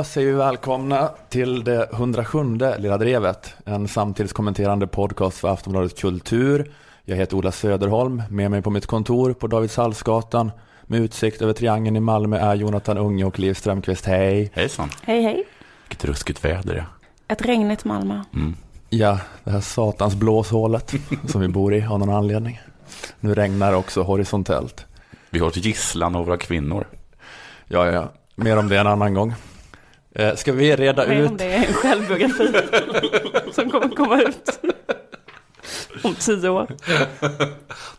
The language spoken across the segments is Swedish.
Då säger vi välkomna till det 107 Lilla Drevet, en samtidskommenterande podcast för Aftonbladet Kultur. Jag heter Ola Söderholm, med mig på mitt kontor på Davidshallsgatan med utsikt över Triangeln i Malmö är Jonathan Unge och Liv Strömqvist. Hej! Hejsan! Hej hej! Vilket ruskigt väder det Ett regnigt Malmö. mm. Ja, det här satans blåshålet som vi bor i av någon anledning. Nu regnar det också horisontellt. Vi har ett gisslan av våra kvinnor. Ja, ja, ja. Mer om det en annan gång. Eh, ska vi reda om ut? det är en självbiografi som kommer komma ut om tio år.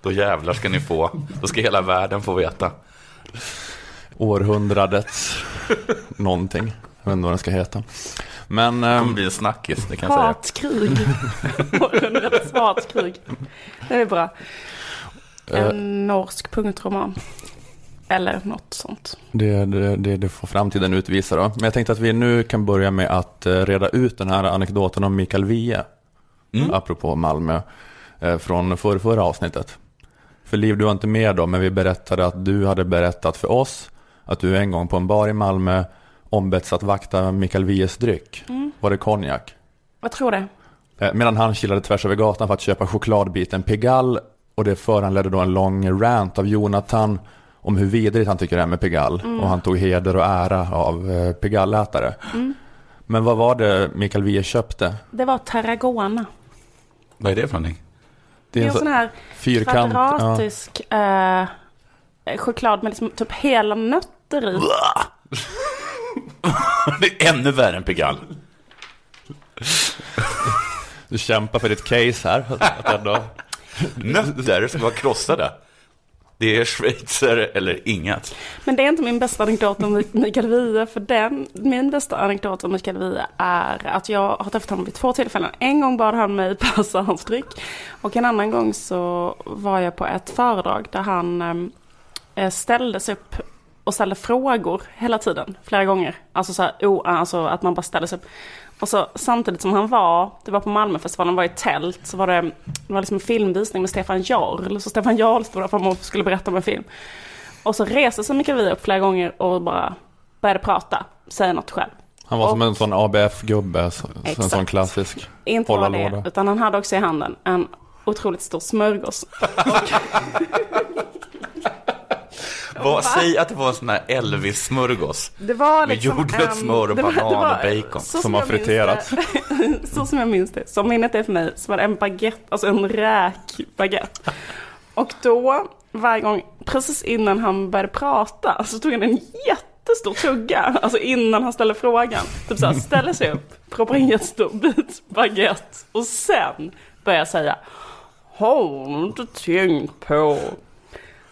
Då jävlar ska ni få. Då ska hela världen få veta. Århundradets någonting. Jag vet inte vad den ska heta. Men Det kommer bli en snackis, det kan jag säga. Hatkrig. Århundradets hatkrig. Det är bra. eh, En norsk punktroman. Eller något sånt. det, det, det, det får framtiden utvisa då. Men jag tänkte att vi nu kan börja med att eh, reda ut den här anekdoten om Mikael Wiehe. Mm. Apropå Malmö. Eh, från förra, förra avsnittet. För Liv, du var inte med då, men vi berättade att du hade berättat för oss att du en gång på en bar i Malmö ombetts att vakta Mikael Wiehes dryck. Mm. Var det konjak? Vad tror du? Eh, Medan han kilade tvärs över gatan för att köpa chokladbiten Pigalle och det föranledde då en lång rant av Jonathan om hur vidrigt han tycker det är med Pigalle och han tog heder och ära av eh, Pigalle-ätare. Mm. Men vad var det Mikael Wiehe köpte? Det var Tarragona. Vad är det för någonting? Det är en så- sån här fyrkant. Ja. kvadratisk eh, choklad med liksom typ hela nötter i. Det är ännu värre än Pigalle. Du kämpar för ditt case här. Att ändå... Nötter ska vara krossade. Det är schweizer eller inget. Men det är inte min bästa anekdot om Mikael Wiehe. För den, min bästa anekdot om Mikael Wiehe är att jag har träffat honom vid två tillfällen. En gång bad han mig passa hans dryck. Och en annan gång så var jag på ett föredrag där han ställdes ställde sig upp och ställde frågor hela tiden, flera gånger. Alltså, så här, oh, alltså att man bara ställde sig upp. Och så samtidigt som han var, det var på Malmöfestivalen, var i tält, så var det, det var liksom en filmvisning med Stefan Jarl. Så Stefan Jarl stod där framme och skulle berätta om en film. Och så reser sig Mikael upp flera gånger och bara började prata, säga något själv. Han var som Och- en sån ABF-gubbe, så- en sån klassisk. Inte bara det, utan han hade också i handen en otroligt stor smörgås. Vad, säg att det var en sån här Elvis-smörgås. Det var Med liksom jordnötter, en- smör och det var- banan det var- och bacon. så Som har friterats. så som jag minns det. Som minnet är för mig så var det en baguette, alltså en räkbaguette. Och då, varje gång, precis innan han började prata, så tog han en jättestor tugga. Alltså innan han ställde frågan. Typ såhär, ställer sig upp, proppar in en jättestor bit baguette. Och sen börjar jag säga, har du inte tänkt på,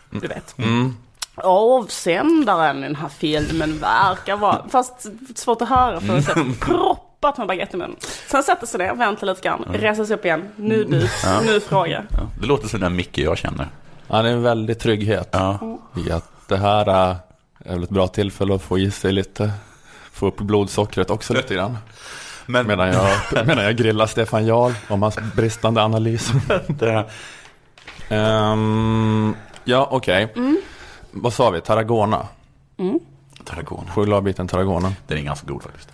du vet. Mm. Avsändaren i den här filmen verkar vara, fast svårt att höra för att säga, proppat med baguette i munnen. Sen sätter sig ner, väntar lite grann, reser sig upp igen. Nu du, nu fråga. Ja, det låter som den Micke jag känner. Han är en väldig trygghet Ja. i att det här är väl ett bra tillfälle att få i sig lite, få upp blodsockret också lite grann. Men Medan jag, medan jag grillar Stefan Jarl om hans bristande analys. Ehm, ja, okej. Vad sa vi? Tarragona. Tarragona. Chokladbiten Tarragona. Den är ganska god faktiskt.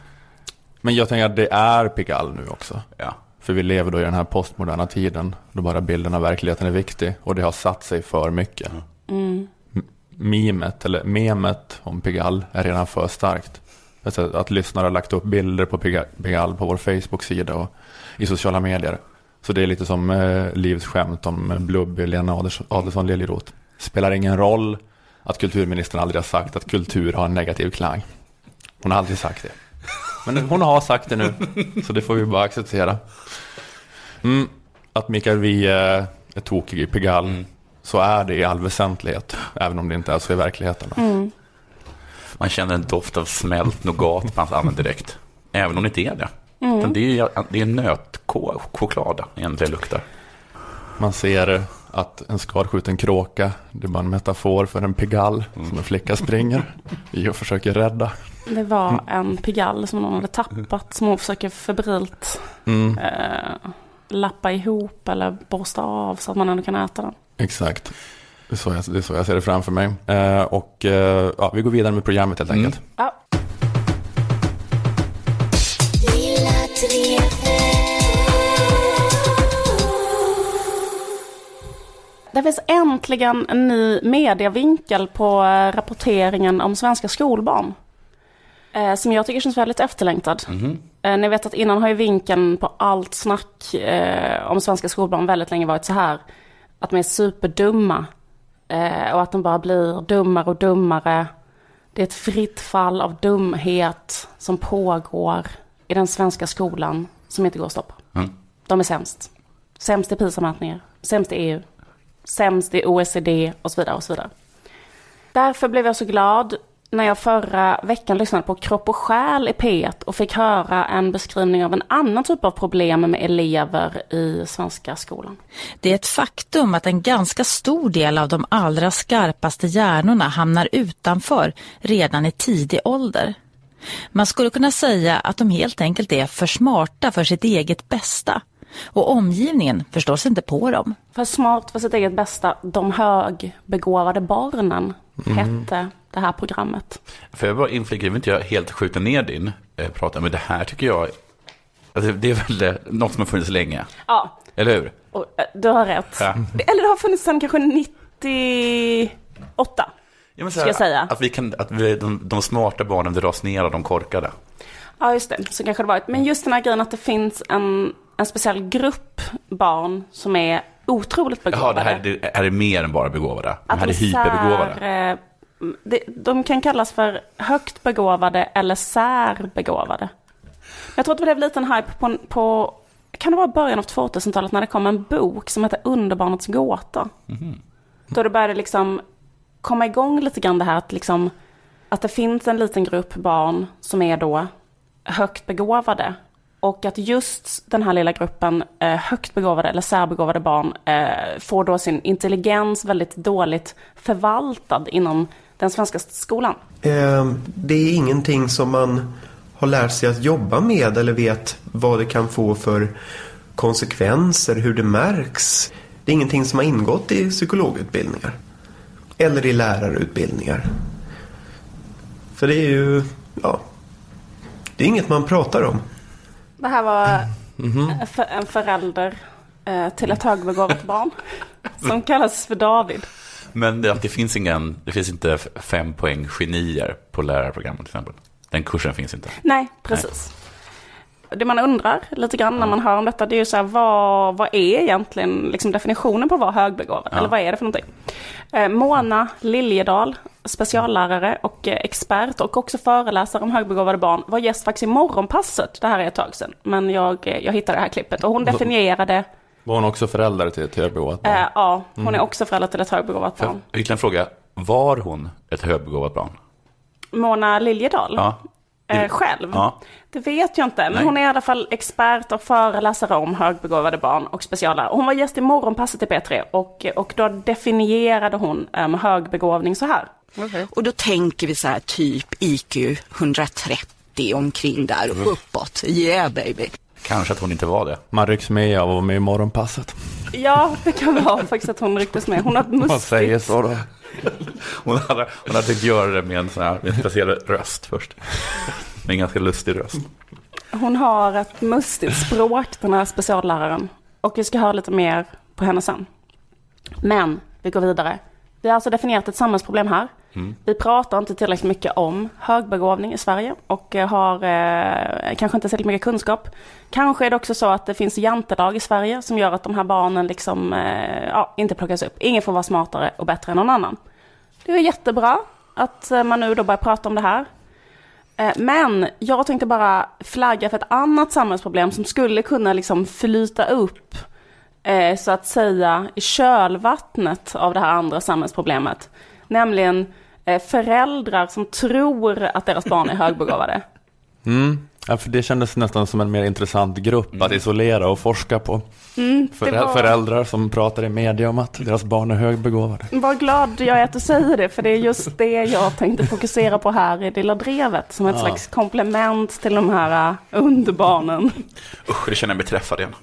Men jag tänker att det är Pigalle nu också. Ja. För vi lever då i den här postmoderna tiden då bara bilden av verkligheten är viktig och det har satt sig för mycket. M- Mimet, eller memet om Pigalle är redan för starkt. Alltså att lyssnare har lagt upp bilder på Piga- Pigalle på vår Facebook-sida och i sociala medier. Så det är lite som eh, Livs skämt om eh, Blubby, Lena Aders- Adelsohn Liljeroth. Spelar ingen roll att kulturministern aldrig har sagt att kultur har en negativ klang. Hon har aldrig sagt det. Men hon har sagt det nu, så det får vi bara acceptera. Mm, att Mikael Wiehe är tokig i Pigalle, så är det i all väsentlighet. Även om det inte är så i verkligheten. då. Man känner en doft av smält nougat på hans direkt. Även om det inte är det. Utan det är, det är nötchoklad egentligen luktar. Man ser att en skadskjuten kråka, det är bara en metafor för en Pigalle som en flicka springer i och försöker rädda. Det var en Pigalle som någon hade tappat, som hon försöker febrilt Mm, eh, lappa ihop eller borsta av så att man ändå kan äta den. exakt. Det är, så jag, det är så jag ser det framför mig. Eh, och eh, ja, vi går vidare med programmet helt Mm. enkelt. Ja. Det finns äntligen en ny medievinkel på eh, rapporteringen om svenska skolbarn. Eh, som jag tycker känns väldigt efterlängtad. Eh, ni vet att innan har ju vinkeln på allt snack eh, om svenska skolbarn väldigt länge varit så här. Att de är superdumma. Och att de bara blir dummare och dummare. Det är ett fritt fall av dumhet som pågår i den svenska skolan som inte går att stoppa. Mm. De är sämst. Sämst i PISA-mätningar, sämst i EU, sämst i OECD och så vidare och så vidare. Därför blev jag så glad när jag förra veckan lyssnade på Kropp och själ i P1 och fick höra en beskrivning av en annan typ av problem med elever i svenska skolan. Det är ett faktum att en ganska stor del av de allra skarpaste hjärnorna hamnar utanför redan i tidig ålder. Man skulle kunna säga att de helt enkelt är för smarta för sitt eget bästa. Och omgivningen förstås inte på dem. För smart för sitt eget bästa, de högbegåvade barnen hette det här programmet. Får jag bara inflika, jag vill inte jag helt skjuta ner din eh, prata, men det här tycker jag, alltså, det är väl eh, något som har funnits länge, Ja, eller hur? och, eh, du har rätt. Ja. Eller det har funnits sedan kanske 98. Ja, Ska jag säga. Att, vi kan, att vi, de, de smarta barnen dras ner av de korkade. Ja, just det. Så kanske det varit. Men just den här grejen att det finns en, en speciell grupp barn som är otroligt Jaha, begåvade. det här, det här är mer än bara begåvade. De här är de hyperbegåvade. eh, de kan kallas för högt begåvade eller särbegåvade. Jag tror att det blev lite en hype på, på kan det vara början av 2000-talet när det kom en bok som heter Underbarnets gåta. Då det började liksom komma igång lite grann det här att, liksom, att det finns en liten grupp barn som är då högt begåvade. Och att just den här lilla gruppen eh, högt begåvade eller särbegåvade barn eh, får då sin intelligens väldigt dåligt förvaltad inom den svenska skolan. Eh, Det är ingenting som man har lärt sig att jobba med eller vet vad det kan få för konsekvenser, hur det märks. Det är ingenting som har ingått i psykologutbildningar. Eller i lärarutbildningar. För det är ju, ja, det är inget man pratar om. Det här var en för- en förälder eh, till ett högbegåvat barn som kallas för David. Men det, det, finns ingen, det finns inte fem poäng genier på lärarprogrammet till exempel. Den kursen finns inte. Nej, precis. Det man undrar lite grann när man hör om detta, det är ju så här, vad, vad är egentligen liksom definitionen på vara högbegåvad? Ja. Eller vad är det för någonting? Eh, Mona Liljedahl, speciallärare och eh, expert och också föreläsare om högbegåvade barn, var gäst faktiskt i Morgonpasset, det här är ett tag sedan, men jag, eh, jag hittade det här klippet och hon definierade, Var hon också förälder till ett högbegåvat barn? eh, ja, hon är också förälder till ett högbegåvat För, barn. ytterligare en fråga, var hon ett högbegåvat barn? Mona Liljedahl? Ja. Eh, själv? Ja. Det vet jag inte, men Nej. hon är i alla fall expert och föreläsare om högbegåvade barn och speciallärare. Hon var gäst i Morgonpasset i P3 och, och då definierade hon um, högbegåvning så här. Och då tänker vi så här typ IQ 130 omkring där och uppåt. Yeah baby. Kanske att hon inte var det. Man rycks med av att vara med i morgonpasset. Ja, det kan vara faktiskt att hon rycktes med. Hon har ett Man säger mustigt, så då. Hon hade, hon hade tänkt göra det med en, sån här, med en speciell röst först. Med en ganska lustig röst. hon har ett mustigt språk, den här specialläraren. Och vi ska höra lite mer på henne sen. Men vi går vidare. Vi har alltså definierat ett samhällsproblem här. Vi pratar inte tillräckligt mycket om högbegåvning i Sverige och eh, har eh, kanske inte särskilt mycket kunskap. Kanske är det också så att det finns jantelag i Sverige som gör att de här barnen liksom, eh, ja, inte plockas upp. Ingen får vara smartare och bättre än någon annan. Det är jättebra att eh, man nu då börjar prata om det här. Eh, men jag tänkte bara flagga för ett annat samhällsproblem som skulle kunna liksom flyta upp så att säga i kölvattnet av det här andra samhällsproblemet. Nämligen föräldrar som tror att deras barn är högbegåvade. Mm. Ja, för det kändes nästan som en mer intressant grupp att isolera och forska på. För, det var- Föräldrar som pratar i media om att deras barn är högbegåvade. Vad glad jag är att du säger det, för det är just det jag tänkte fokusera på här i Lilla Drevet, som ett Ja. slags komplement till de här uh, underbarnen. Usch, det känner jag mig träffad igen.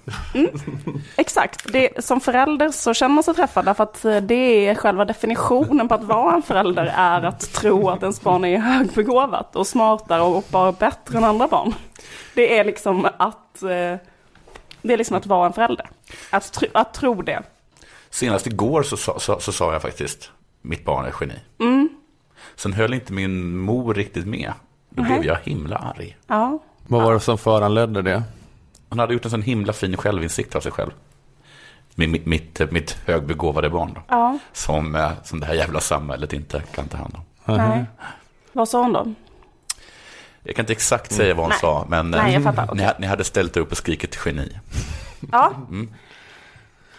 Exakt, det, som förälder så känner man sig träffad därför att eh, det är själva definitionen på att vara en förälder är att tro att ens barn är högbegåvat och smartare och bara bättre än andra barn. barn. Det är liksom att, eh, det är liksom att vara en förälder. Att, tro, att tro det. Senast igår så, så, så, så sa jag faktiskt, mitt barn är geni. Mm. Sen höll inte min mor riktigt med. Då blev jag himla arg. Ja. Vad var det som föranledde det? Hon hade gjort en sån himla fin självinsikt av sig själv. Mitt, mitt, mitt, mitt högbegåvade barn då. Ja, Som, eh, som det här jävla samhället inte kan ta hand om. nej. Vad sa hon då? Jag kan inte exakt säga vad hon Nej. sa, men Nej, jag fattar. ni, ni hade ställt upp och skrikit geni. Ja.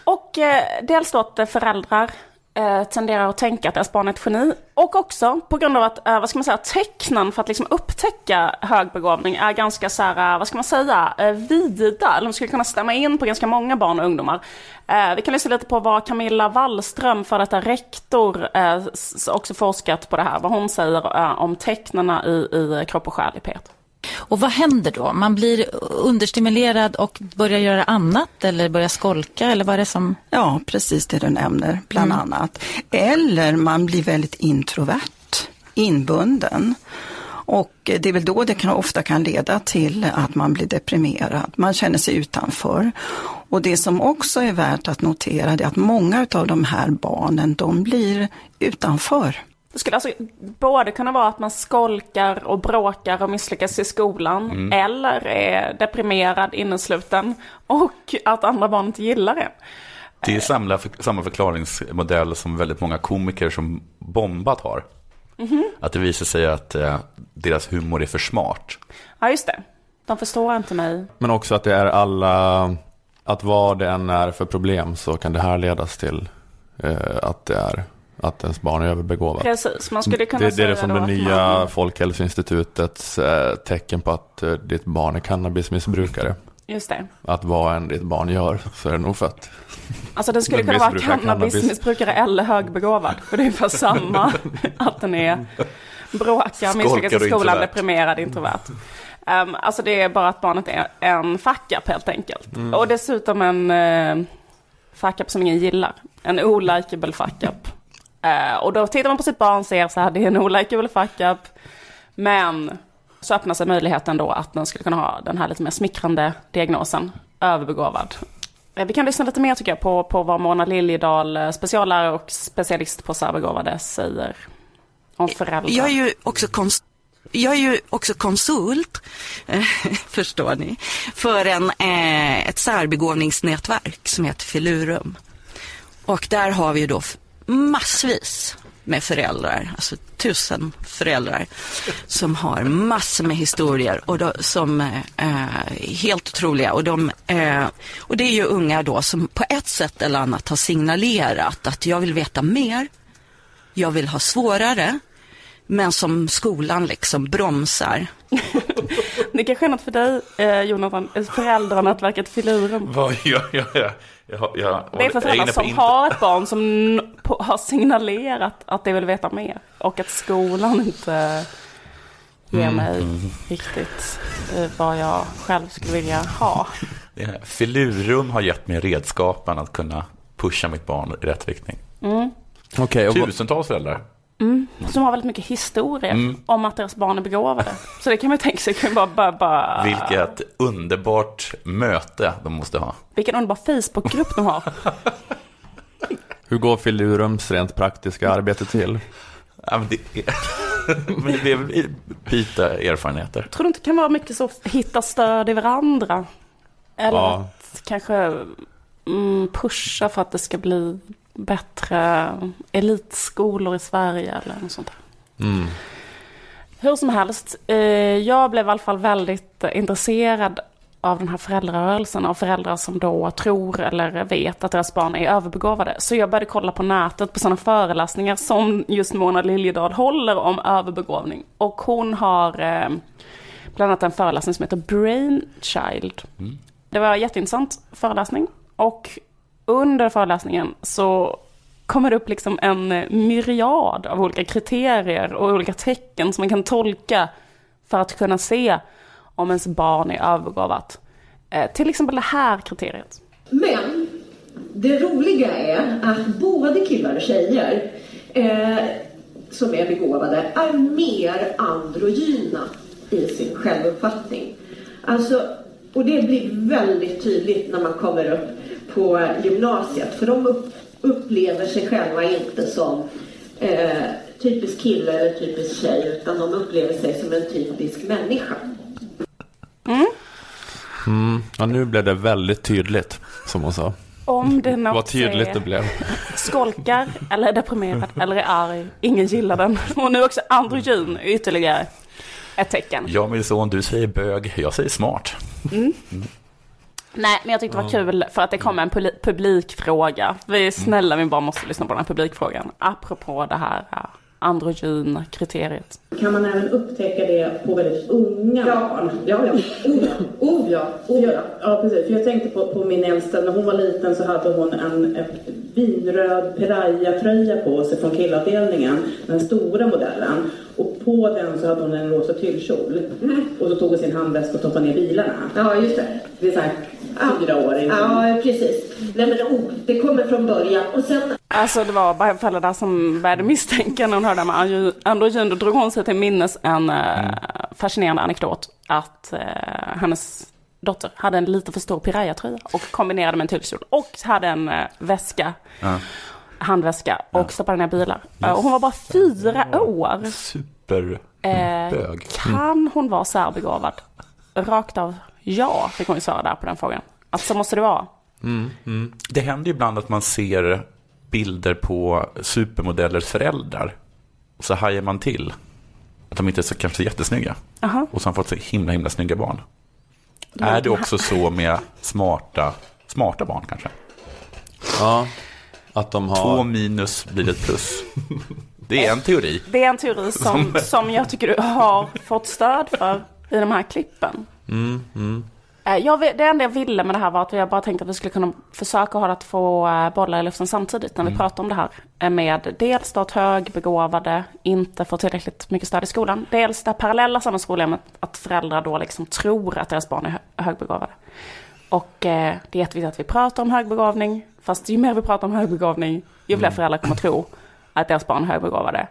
Och eh, dels att föräldrar eh, tenderar att tänka att deras barn är ett geni. Och också på grund av att, eh, vad ska man säga, tecknen för att liksom upptäcka högbegåvning är ganska så här, eh, vad ska man säga, eh, vida. Eller de skulle kunna stämma in på ganska många barn och ungdomar. Eh, vi kan lyssna lite på vad Camilla Wallström, för detta rektor, eh, också forskat på det här. Vad hon säger eh, om tecknen i, i kropp och själ i P1. Och vad händer då? Man blir understimulerad och börjar göra annat eller börjar skolka eller vad är det som... Ja, precis det du nämner, bland annat. Eller man blir väldigt introvert, inbunden. Och det är väl då det kan, ofta kan leda till att man blir deprimerad, man känner sig utanför. Och det som också är värt att notera är att många av de här barnen, de blir utanför. Det skulle alltså både kunna vara att man skolkar och bråkar och misslyckas i skolan. Eller är deprimerad, innesluten. Och att andra barn inte gillar en. Det är samma, samma förklaringsmodell som väldigt många komiker som bombat har. Att det visar sig att eh, deras humor är för smart. Ja, just det. De förstår inte mig. Men också att det är alla, att vad det än är för problem så kan det här ledas till eh, att det är att ens barn är överbegåvat. Precis, man skulle kunna Det, det är säga det som då det nya man- Folkhälsoinstitutets eh, tecken på att eh, ditt barn är cannabismissbrukare. Just det. Att vad än ditt barn gör så är det nog fett. Alltså den skulle kunna vara missbrukar cannabis. cannabismissbrukare eller högbegåvad. För det är ungefär samma. att den är bråkar, misslyckas i skolan, introvert. deprimerad, introvert. Um, alltså det är bara att barnet är en fuck up helt enkelt. Och dessutom en uh, fuck up som ingen gillar. En olikable fuck Eh, och då tittar man på sitt barn och ser så här, det är en olikable fuck up. Men så öppnar sig möjligheten då att den skulle kunna ha den här lite mer smickrande diagnosen, överbegåvad. Eh, vi kan lyssna lite mer tycker jag på, på vad Mona Liljedahl, eh, speciallärare och specialist på särbegåvade, säger om föräldrar. Jag är ju också konst jag är ju också konsult, förstår ni, för en, eh, ett särbegåvningsnätverk som heter Filurum. Och där har vi ju då massvis med föräldrar, alltså tusen föräldrar som har massor med historier och då, som eh, är helt otroliga. Och, de, eh, och det är ju unga då som på ett sätt eller annat har signalerat att jag vill veta mer, jag vill ha svårare, men som skolan liksom bromsar. Det kanske är något för dig, eh, Jonathan, eh, föräldranätverket Filurum. Vad gör jag? Jag, jag, jag, Det är för föräldrar som in- har ett barn som på, har signalerat att de vill veta mer. Och att skolan inte ger Mm. mig riktigt eh, vad jag själv skulle vilja ha. Filurum har gett mig redskapen att kunna pusha mitt barn i rätt riktning. Och vad- Tusentals föräldrar. Som har väldigt mycket historia Mm. om att deras barn är begåvade. Så det kan man ju tänka sig, kan bara, bara, bara... Vilket underbart möte de måste ha. Vilken underbar Facebookgrupp de har. hur går Filurums rent praktiska arbete till? Ja, men, det men det är byta erfarenheter. Tror du inte det kan vara mycket så hitta stöd i varandra? Eller Ja. att kanske mm, pusha för att det ska bli bättre elitskolor i Sverige eller något sånt där. Mm. Hur som helst, eh, jag blev i alla fall väldigt intresserad av den här föräldrarörelsen, av föräldrar som då tror eller vet att deras barn är överbegåvade. Så jag började kolla på nätet på sådana föreläsningar som just Mona Liljedahl håller om överbegåvning. Och hon har eh, bland annat en föreläsning som heter Brainchild. Det var en jätteintressant föreläsning. Och under föreläsningen så kommer det upp liksom en eh, myriad av olika kriterier och olika tecken som man kan tolka för att kunna se om ens barn är övergåvat. Eh, till exempel det här kriteriet. Men det roliga är att både killar och tjejer eh, som är begåvade är mer androgyna i sin självuppfattning. Alltså, och det blir väldigt tydligt när man kommer upp på gymnasiet. För de upp, upplever sig själva inte som eh, typisk kille eller typisk tjej utan de upplever sig som en typisk människa. Mm. Ja, nu blev det väldigt tydligt, som hon sa. Om det något Vad tydligt är det blev. skolkar eller är deprimerad eller är arg, ingen gillar den. Och nu också androgyn ytterligare ett tecken. Jag min son, du säger bög, jag säger smart. Nej, men jag tyckte det var kul för att det kom en publikfråga. Vi är snälla, vi bara måste lyssna på den här publikfrågan. Apropå det här uh, androgyn-kriteriet. Kan man även upptäcka det på väldigt unga barn? Ja, ja. Oh ja. Oh ja. Oh ja. ja, precis. För jag tänkte på, på min äldsta, när hon var liten så hade hon en, en vinröd Piraya-tröja på sig från killavdelningen, den stora modellen. Och på den så hade hon en rosa tyllkjol. Och så tog hon sin handväska och stoppade ner bilarna. Ja, just det. Det är så här fyraåring. Ja, precis. Nej, men oh, det kommer från början. Och sen Alltså det var bara föräldrar som började misstänka när hon hörde med andro- androgyn. Då drog hon sig till minnes en eh, fascinerande anekdot. Att eh, hennes dotter hade en lite för stor piraya-tröja och kombinerade med en tyllkjol. Och hade en eh, väska, handväska och stoppade ner bilar. Eh, och hon var bara fyra år. Superbög. Eh, kan hon vara särbegåvad? Rakt av ja, fick hon ju svara där på den frågan. Att så måste det vara. Det händer ju ibland att man ser bilder på supermodellers föräldrar. Och så hajar man till. Att de inte är så kanske jättesnygga. Aha. Och så har de fått så himla, himla snygga barn. Är det också så med smarta, smarta barn kanske? Ja, att de har... Två minus blir ett plus. Det är en teori. Det är en teori som, som jag tycker du har fått stöd för i de här klippen. Eh, Jag, det enda jag ville med det här var att jag bara tänkte att vi skulle kunna försöka ha att få eh, bollar i luften samtidigt när vi pratar om det här. eh, Med dels då att högbegåvade inte får tillräckligt mycket stöd i skolan. Dels det parallella samhällsproblemet att föräldrar då liksom tror att deras barn är hö- högbegåvade. Och det är jätteviktigt att vi pratar om högbegåvning. Fast ju mer vi pratar om högbegåvning, ju fler föräldrar kommer tro att deras barn är högbegåvade.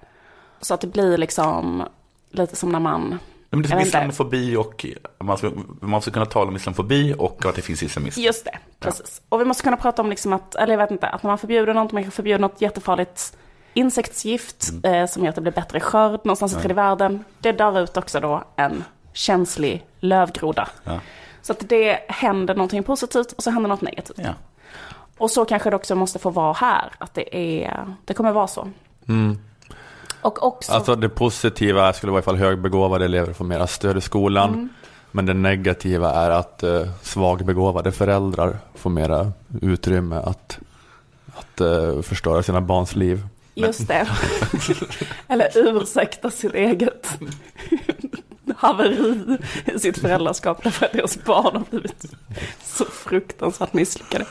Så att det blir liksom lite som när man... Men det är islamofobi och man ska, man ska kunna tala om islamofobi och att det finns islamism. Just det, precis. Och vi måste kunna prata om liksom att, eller jag vet inte, att när man förbjuder något, man kan förbjuda något jättefarligt insektsgift eh, som gör att det blir bättre skörd någonstans i tredje världen. Det dör ut också då en känslig lövgroda. Ja. Så att det händer någonting positivt och så händer något negativt. Ja. Och så kanske det också måste få vara här, att det är, det kommer vara så. Och också, Alltså det positiva skulle vara ifall högbegåvade elever får mera stöd i skolan. Men det negativa är att eh, svagbegåvade föräldrar får mera utrymme att, att eh, förstöra sina barns liv. just det. Eller ursäkta sitt eget haveri i sitt föräldraskap därför att deras barn har blivit så fruktansvärt misslyckade.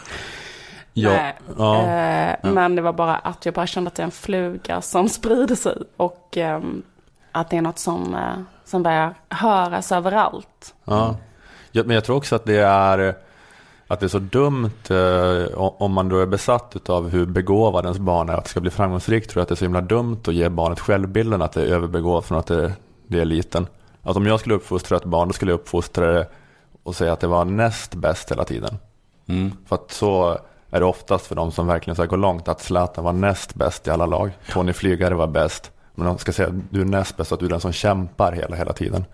Nej, ja. eh, Men det var bara att jag bara kände att det är en fluga som sprider sig och ehm, att det är något som, eh, som börjar höras överallt. Ja. ja, men jag tror också att det är att det är så dumt eh, om man då är besatt av hur begåvad ens barn är att det ska bli framgångsrikt tror jag att det är så himla dumt att ge barnet självbilden att det är överbegåvat från att det, det är liten. Att om jag skulle uppfostra ett barn då skulle jag uppfostra det och säga att det var näst bäst hela tiden. Mm. För att så är det oftast för de som verkligen ska gå långt att Zlatan var näst bäst i alla lag. Tony Flygare var bäst. Men de ska säga att du är näst bäst, att du är den som kämpar hela, hela tiden.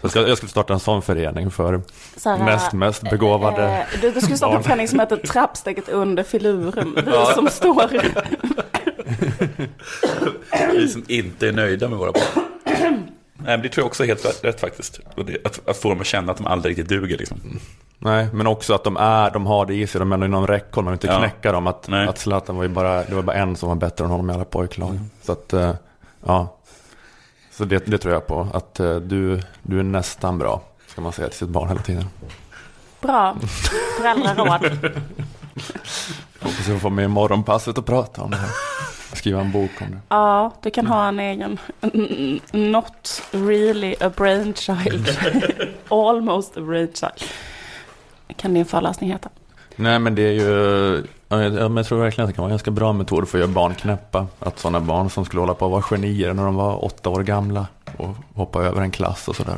Så jag skulle, jag skulle starta en sån förening för Så här, näst mest begåvade. Eh, du, du skulle starta en förening som heter Trappsteget under filuren. Vi som står... Vi som inte är nöjda med våra barn. Nej, men det tror jag också är helt rätt, rätt faktiskt. Att, att få dem att känna att de aldrig riktigt duger. Liksom. Nej, men också att de är, de har det i sig, de är ändå inom räckhåll, man vill inte Ja. knäcka dem. Att, Nej. att Zlatan var ju bara, det var bara en som var bättre än honom i alla pojklag. Så att, eh, ja. Så det, det tror jag på, att eh, du, du är nästan bra, ska man säga till sitt barn hela tiden. Bra föräldraråd. Hoppas jag får med i morgonpasset och prata om det här. Skriva en bok om det. Ja, du kan ha en egen Not really a brainchild. Almost a brainchild. Kan din föreläsning heta. Nej men det är ju, jag tror verkligen att det kan vara en ganska bra metod för att göra barn knäppa. Att sådana barn som skulle hålla på att vara genier när de var åtta år gamla och hoppa över en klass och sådär.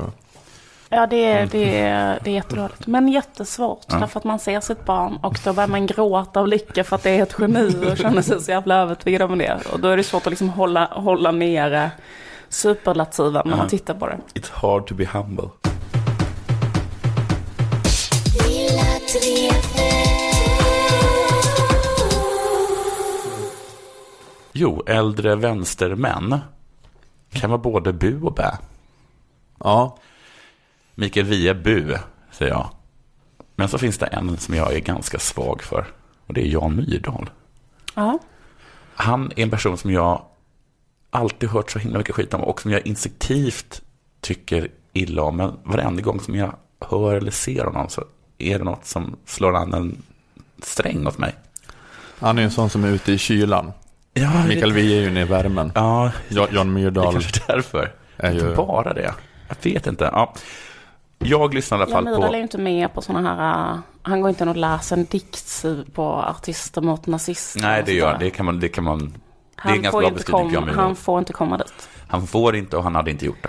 Ja, det är, det, är, det är jättedåligt. Men jättesvårt. Därför att man ser sitt barn och då börjar man gråta av lycka för att det är ett geni och känner sig så jävla övertygad om det. Och då är det svårt att liksom hålla, hålla nere superlativen när man tittar på det. It's hard to be humble. Jo, äldre vänstermän kan vara både bu och bä. Ja, Mikael Wiehe bu, säger jag. Men så finns det en som jag är ganska svag för. Och det är Jan Myrdal. Ja. Han är en person som jag alltid hört så himla mycket skit om och som jag instinktivt tycker illa om. Men varenda gång som jag hör eller ser honom så är det något som slår an en sträng hos mig. han är ju en sån som är ute i kylan. Ja, Mikael Wiehe är ju inne i värmen. Ja, Ja- Jan det är Myrdal. kanske därför. är Inte ju- bara det. Jag vet inte. Ja. Jag lyssnar i alla fall är på... ju inte med på sådana här... uh, Han går inte in och läser en dikt på artister mot nazister. Nej, det gör han. Det kan man... Det kan man det är Han en ganska får, bra inte beskrivning Myrdal. han får inte komma dit. Han får inte och han hade inte gjort det.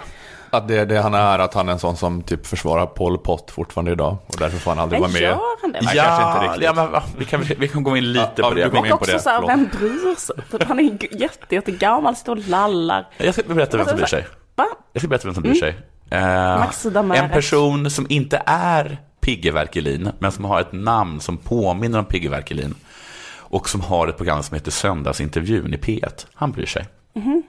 Att det är det han är, att han är en sån som typ försvarar Pol Pot fortfarande idag. Och därför får han aldrig vara Men med. gör han det? Nej, kanske inte riktigt. ja men, vi, kan, vi kan gå in lite Ja, på ja, det. du kom in också det, så här, vem bryr sig? Typ, Han är jätte, jättegammal, står och lallar. Jag ska berätta vem som bryr sig. Va? Jag ska berätta vem som bryr sig. Eh, en person som inte är Pigge Werkelin, men som har ett namn som påminner om Pigge Werkelin. Och som har ett program som heter Söndagsintervjun i P1. Han bryr sig. Han,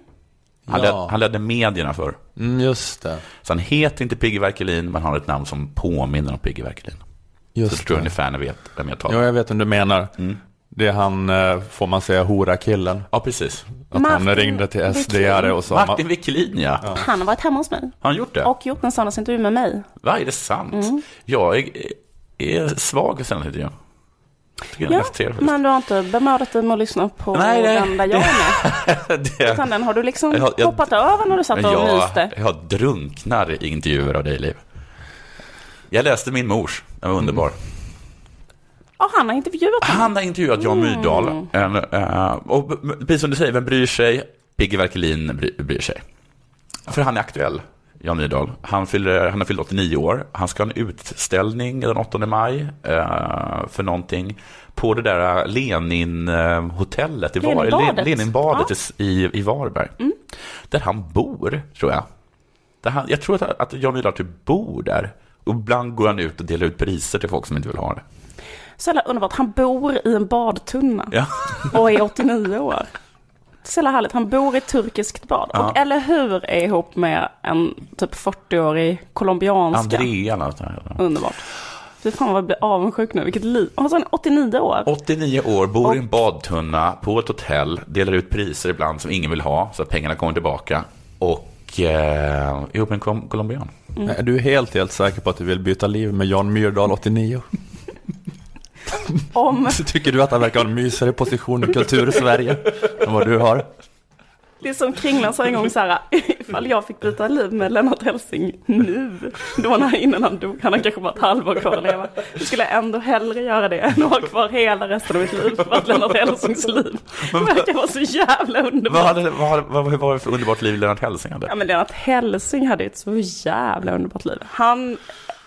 Ja. led, han ledde medierna för. Mm, just det. Så han heter inte Pigge Werkelin, men har ett namn som påminner om Pigge Werkelin. Så Just jag tror det. ungefär ni vet vem jag talar Ja, om. jag vet vem du menar. Mm. Det är han, eh, får man säga, hora-killen. Ja, precis. Att Martin han ringde till. SD-are och sa... Martin Wiklin, ja. Han har varit hemma hos mig. Har han gjort det? Och gjort en söndagsintervju med mig. Va, är det sant? Mm. Jag är, är svag för är Ja, men du har inte bemödat dig med att lyssna på Nej, det- den där jag är med. det, Utan den har du liksom Jag har- jag- hoppat över när du satt och jag, myste. jag drunknar i intervjuer av dig, Liv. Jag läste min mors, den var underbar. Ja, han har intervjuat honom. Han har intervjuat Jan Mm. Myrdal. En, eh, och precis som du säger, vem bryr sig? Pigge Werkelin bry, bryr sig. För han är aktuell, Jan Myrdal. Han, fyller, han har fyllt 89 år. Han ska ha en utställning den 8 maj eh, för någonting på det där Lenin-hotellet i Leninbadet. Le- Leninbadet Ja. Mm. i, i Varberg. Där han bor, tror jag. Där han, jag tror att, att Jan Myrdal typ bor där. Och ibland går han ut och delar ut priser till folk som inte vill ha det. Så jävla underbart. Han bor i en badtunna. Ja. Och är 89 år. Så jävla härligt. Han bor i ett turkiskt bad. Ja. Och eller hur är ihop med en typ 40-årig colombianska. Andrea eller något. Underbart. Fy fan vad jag blir avundsjuk nu. Vilket liv. Han var 89 år. 89 år, bor i en Och- badtunna på ett hotell, delar ut priser ibland som ingen vill ha, så att pengarna kommer tillbaka. Och eh, ihop med en colombian. Är du helt, helt säker på att du vill byta liv med Jan Myrdal 89? Om Så tycker du att han verkar ha en mysigare position i kultur-Sverige än vad du har? det är som Kringlan sa en gång så här. Ifall jag fick byta liv med Lennart Hellsing nu. Då när, innan han dog. Han har kanske bara ett halvår kvar att leva. Då skulle jag ändå hellre göra det än att ha kvar hela resten av mitt liv. För att Lennart Hellsings liv verkar vara så jävla underbart. Vad, hade, vad, vad, vad var det för underbart liv Lennart Hellsing hade? Ja men Lennart Hellsing hade ett så jävla underbart liv. Han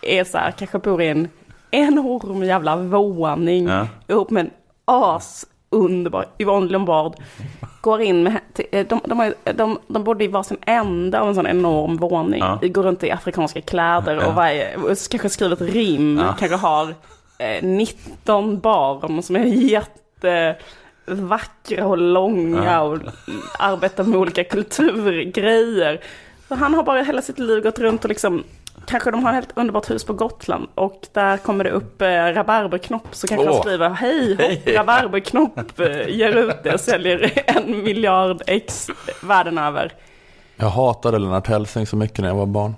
är så här, kanske bor i en enorm jävla våning Ja. ihop med en as underbar Yvonne Lombard. Går in med, eh, de, de, ju- de, de bodde i varsin ände av en sån enorm våning. Ja. Går runt i afrikanska kläder och, varje, kanske skriver ett rim. Ja. Kanske har eh, 19 barn som är jättevackra och långa och arbetar med olika kulturgrejer. Så han har bara hela sitt liv gått runt och liksom Kanske de har ett helt underbart hus på Gotland och där kommer det upp eh, rabarberknopp så kanske Åh. han skriver Hej hopp, rabarberknopp eh, ger ut det och säljer en miljard ex världen över. Jag hatade Lennart Hellsing så mycket när jag var barn.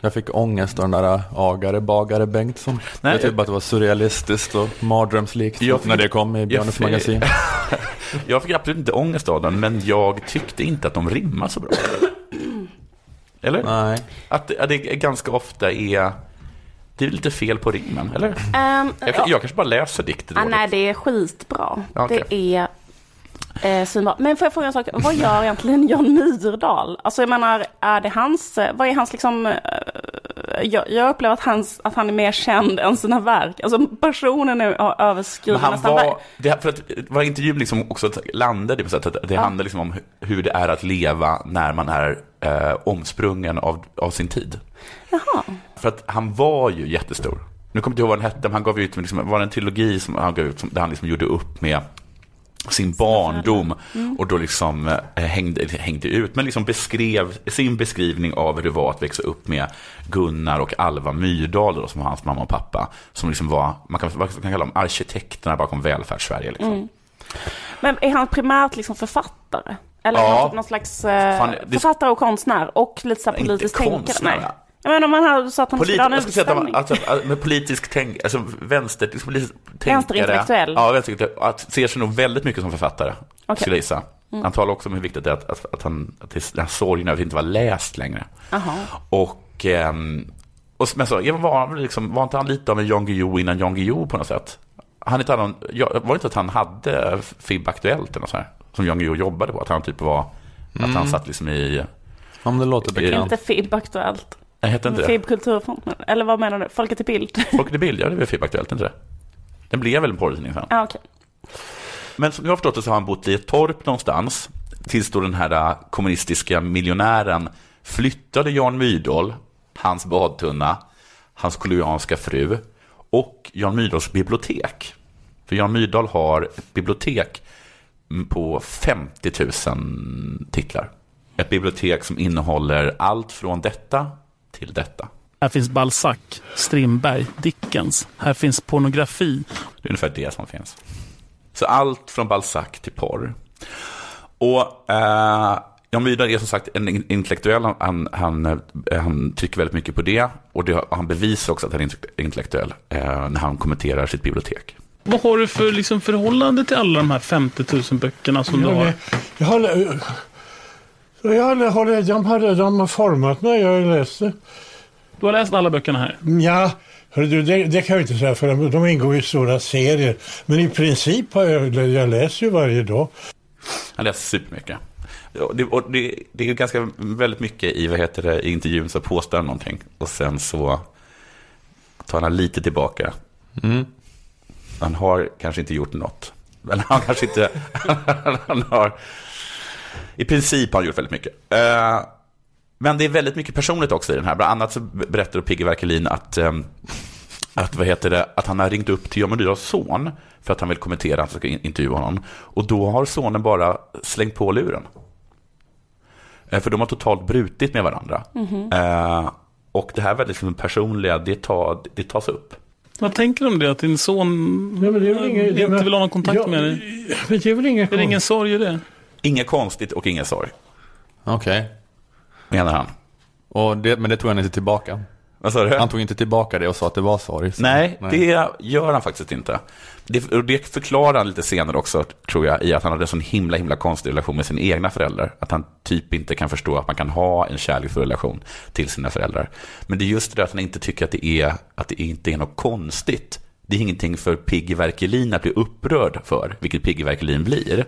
Jag fick ångest av den där agare, bagare Bengtsson. Nej, jag tyckte bara att det var surrealistiskt och mardrömslikt fick- när det kom i Björnes fick- magasin. Jag fick absolut inte ångest av den, men jag tyckte inte att de rimmar så bra. Eller? Nej. Att, att det ganska ofta är... Det är lite fel på rimmen, eller? Um, Jag, jag kanske bara läser dikter Ah, dåligt. nej, det är skitbra. Okej. Det är eh. Men får jag fråga en sak? Vad gör egentligen Jan Myrdal? Alltså jag menar, är det hans, vad är hans liksom, eh, jag, jag upplever att, hans, att han är mer känd än sina verk. Alltså personen är han nästan. var, det, för att var intervjun liksom också landade på sätt att det handlar liksom om hur det är att leva när man är eh, omsprungen av, av sin tid. Jaha. För att han var ju jättestor. Nu kommer jag inte ihåg vad den hette, men han gav ut, liksom, var det en trilogi som han gav ut som, där han liksom gjorde upp med sin barndom och då liksom eh, hängde, hängde ut, men liksom beskrev sin beskrivning av hur det var att växa upp med Gunnar och Alva Myrdal då, som var hans mamma och pappa, som liksom var, man kan, man kan kalla dem arkitekterna bakom välfärdssverige. Liksom. Men är han primärt liksom författare? Eller Ja. typ någon slags eh, Fan, det- författare och konstnär och lite så här Inte politisk tänkare? konstnär, Nej. Ja. Jag menar om man hade så att han Polit, skulle ha en jag skulle säga att han, utställning. alltså, med politisk tänk, alltså vänster, liksom, politisk tänkare. Vänsterintellektuell. Ja, vänsterintellektuell. Att ser sig nog väldigt mycket som författare, Okej. skulle jag gissa. Han talar också om hur viktigt det är att, att, att, han, att det, den här sorgen över att inte vara läst längre. Jaha. Och, ehm, och men så, var, liksom, var inte han lite av en Jan Guillou innan Jan Guillou på något sätt? Han inte ja, var det inte att han hade FIB Aktuellt eller något så här, som Jan Guillou jobbade på? Att han typ var, att han satt liksom i, Om det låter bekant. Inte FIB Aktuellt. Jag heter inte det? FIB Kulturfond. Eller vad menar du? Folket i bild? Folket i bild, ja det är väl FIB Aktuellt, inte det? Den blev väl en porrtidning sen? Ja, okej. Men som jag har förstått det så har han bott i ett torp någonstans tills då den här äh, kommunistiska miljonären flyttade Jan Myrdal, hans badtunna, hans colombianska fru och Jan Myrdals bibliotek. För Jan Myrdal har ett bibliotek på 50 000 titlar. Ett bibliotek som innehåller allt från detta till detta. Här finns Balzac, Strindberg, Dickens. Här finns pornografi. Det är ungefär det som finns. Så allt från Balzac till porr. Och eh, Jan Myrdal är som sagt en in- intellektuell. Han, han, eh, han trycker väldigt mycket på det. Och det, han bevisar också att han är inte- intellektuell eh, när han kommenterar sitt bibliotek. Vad har du för liksom, förhållande till alla de här 50 000 böckerna som du har? Jag har, jag har, har, de, har, de har format mig, jag har läst det. Du har läst alla böckerna här? Ja, hörru du, det, det kan jag inte säga för de, de ingår i stora serier. Men i princip har jag, jag läser ju varje dag. Han läser supermycket. Och det, och det, det är ganska väldigt mycket i, vad heter det, i intervjun så påstår han någonting. Och sen så tar han lite tillbaka. Mm. Han har kanske inte gjort något. Eller han kanske inte... han har... I princip har han gjort väldigt mycket. Eh, men det är väldigt mycket personligt också i den här. Bland annat så berättar Pigge Werkelin att, eh, att, vad heter det, att han har ringt upp till Jan Myrdals son för att han vill kommentera, han ska in- intervjua honom. Och då har sonen bara slängt på luren. Eh, För de har totalt brutit med varandra. Eh, och det här väldigt liksom personliga, det, tar, det tas upp. Vad tänker du om det? Att din son Ja, men det är väl inget- det är inte vill ha någon kontakt Ja, med dig? Men det är väl inget Är det ingen sorg i det? Inget konstigt och ingen sorg, Okej. menar han. Och det, men det tog han inte tillbaka. Vad sa du? Han tog inte tillbaka det och sa att det var sorg. så- Nej, det gör han faktiskt inte. Det, och det förklarar han lite senare också, tror jag, i att han hade en sån himla, himla konstig relation med sina egna föräldrar. Att han typ inte kan förstå att man kan ha en kärleksfull relation till sina föräldrar. Men det är just det att han inte tycker att det, är, att det inte är något konstigt. Det är ingenting för Piggy Werkelin att bli upprörd för, vilket Piggy Werkelin blir.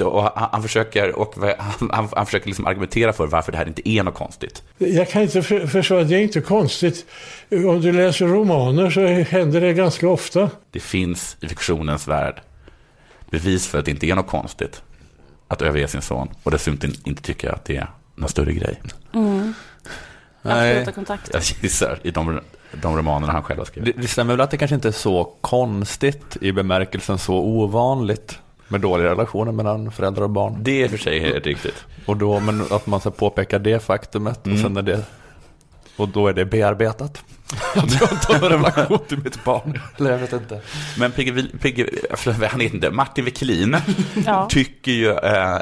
Och han, han försöker, och han, han, han försöker liksom argumentera för varför det här inte är något konstigt. Jag kan inte för, förstå, det är inte konstigt. Om du läser romaner så händer det ganska ofta. Det finns i fiktionens värld bevis för att det inte är något konstigt att överge sin son och dessutom inte tycka att det är någon större grej. Nej. Absoluta kontakt. Jag gissar i de, de romanerna han själv har Det, skrivit. det stämmer väl att det kanske inte är så konstigt i bemärkelsen så ovanligt med dåliga relationer mellan föräldrar och barn. Det är för sig helt riktigt. Och då, men att man ska påpeka det faktumet och sen är det och då är det bearbetat. Att jag inte har någon relation till mitt barn. Eller jag vet inte. Men Pigge, Pigge han heter inte, Martin Wiklin Ja. tycker ju eh,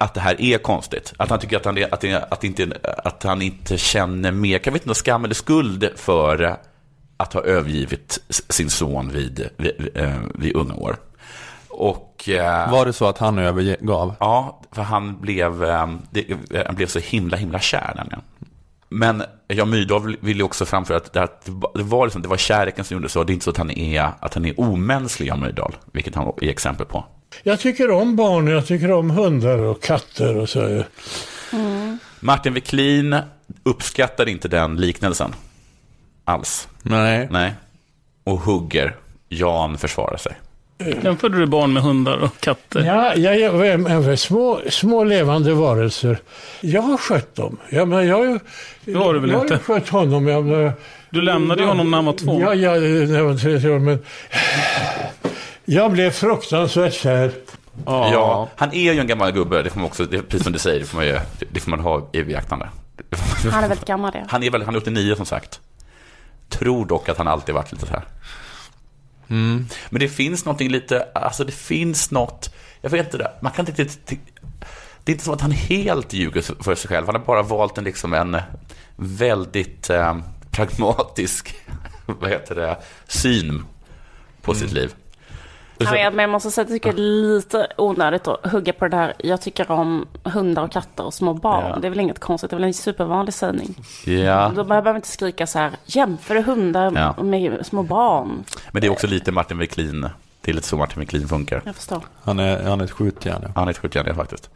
att det här är konstigt. Att han tycker att han, är, att, att, inte, att han inte känner mer, kan vi inte skam eller skuld för att ha övergivit sin son vid, vid, eh, vid unga år. Och, eh, Var det så att han övergav? Ja, för han blev, eh, det, han blev så himla, himla kär nämligen. Men Jan Myrdal vill ju också framföra att det, att det, var liksom, det var kärleken som gjorde så. Det är inte så att han är, att han är omänsklig, Jan Myrdal, vilket han är exempel på. Jag tycker om barn, jag tycker om hundar och katter och så. Martin Wiklin uppskattar inte den liknelsen. alls. Nej. Nej. Och hugger. Jan försvarar sig. Jämförde du barn med hundar och katter? Ja, jag, jag, jag, små, små levande varelser. Jag har skött dem. Ja, men jag, Det har du väl jag inte? har ju skött honom. Jag, Du lämnade ju honom när han var två. Ja, ja, när jag var 30 år. Men jag blev fruktansvärt kär. Ja. Ja, han är ju en gammal gubbe, det får man också, det, precis som du säger, det får man, ju, det får man ha i beaktande. Han är väldigt gammal det. Han är väl, han är 89 som sagt. Tror dock att han alltid varit lite så här. Mm. Men det finns någonting lite, alltså det finns något, jag vet inte det, man kan inte riktigt, det är inte som att han helt ljuger för sig själv. Han har bara valt en, liksom en väldigt eh, pragmatisk, vad heter det, syn på sitt liv. Vet, men jag måste säga att jag tycker det är lite onödigt att hugga på det där. Jag tycker om hundar och katter och små barn. Ja. Det är väl inget konstigt, det är väl en supervanlig sägning. Ja, Då behöver man inte skrika så här, jämför hundar Ja. med små barn? men det är också lite Martin Wiklin, det är lite så Martin Wiklin funkar. Jag förstår. Han är, han är ett skjutjärn. Ja. Han är ett skjutjärn faktiskt.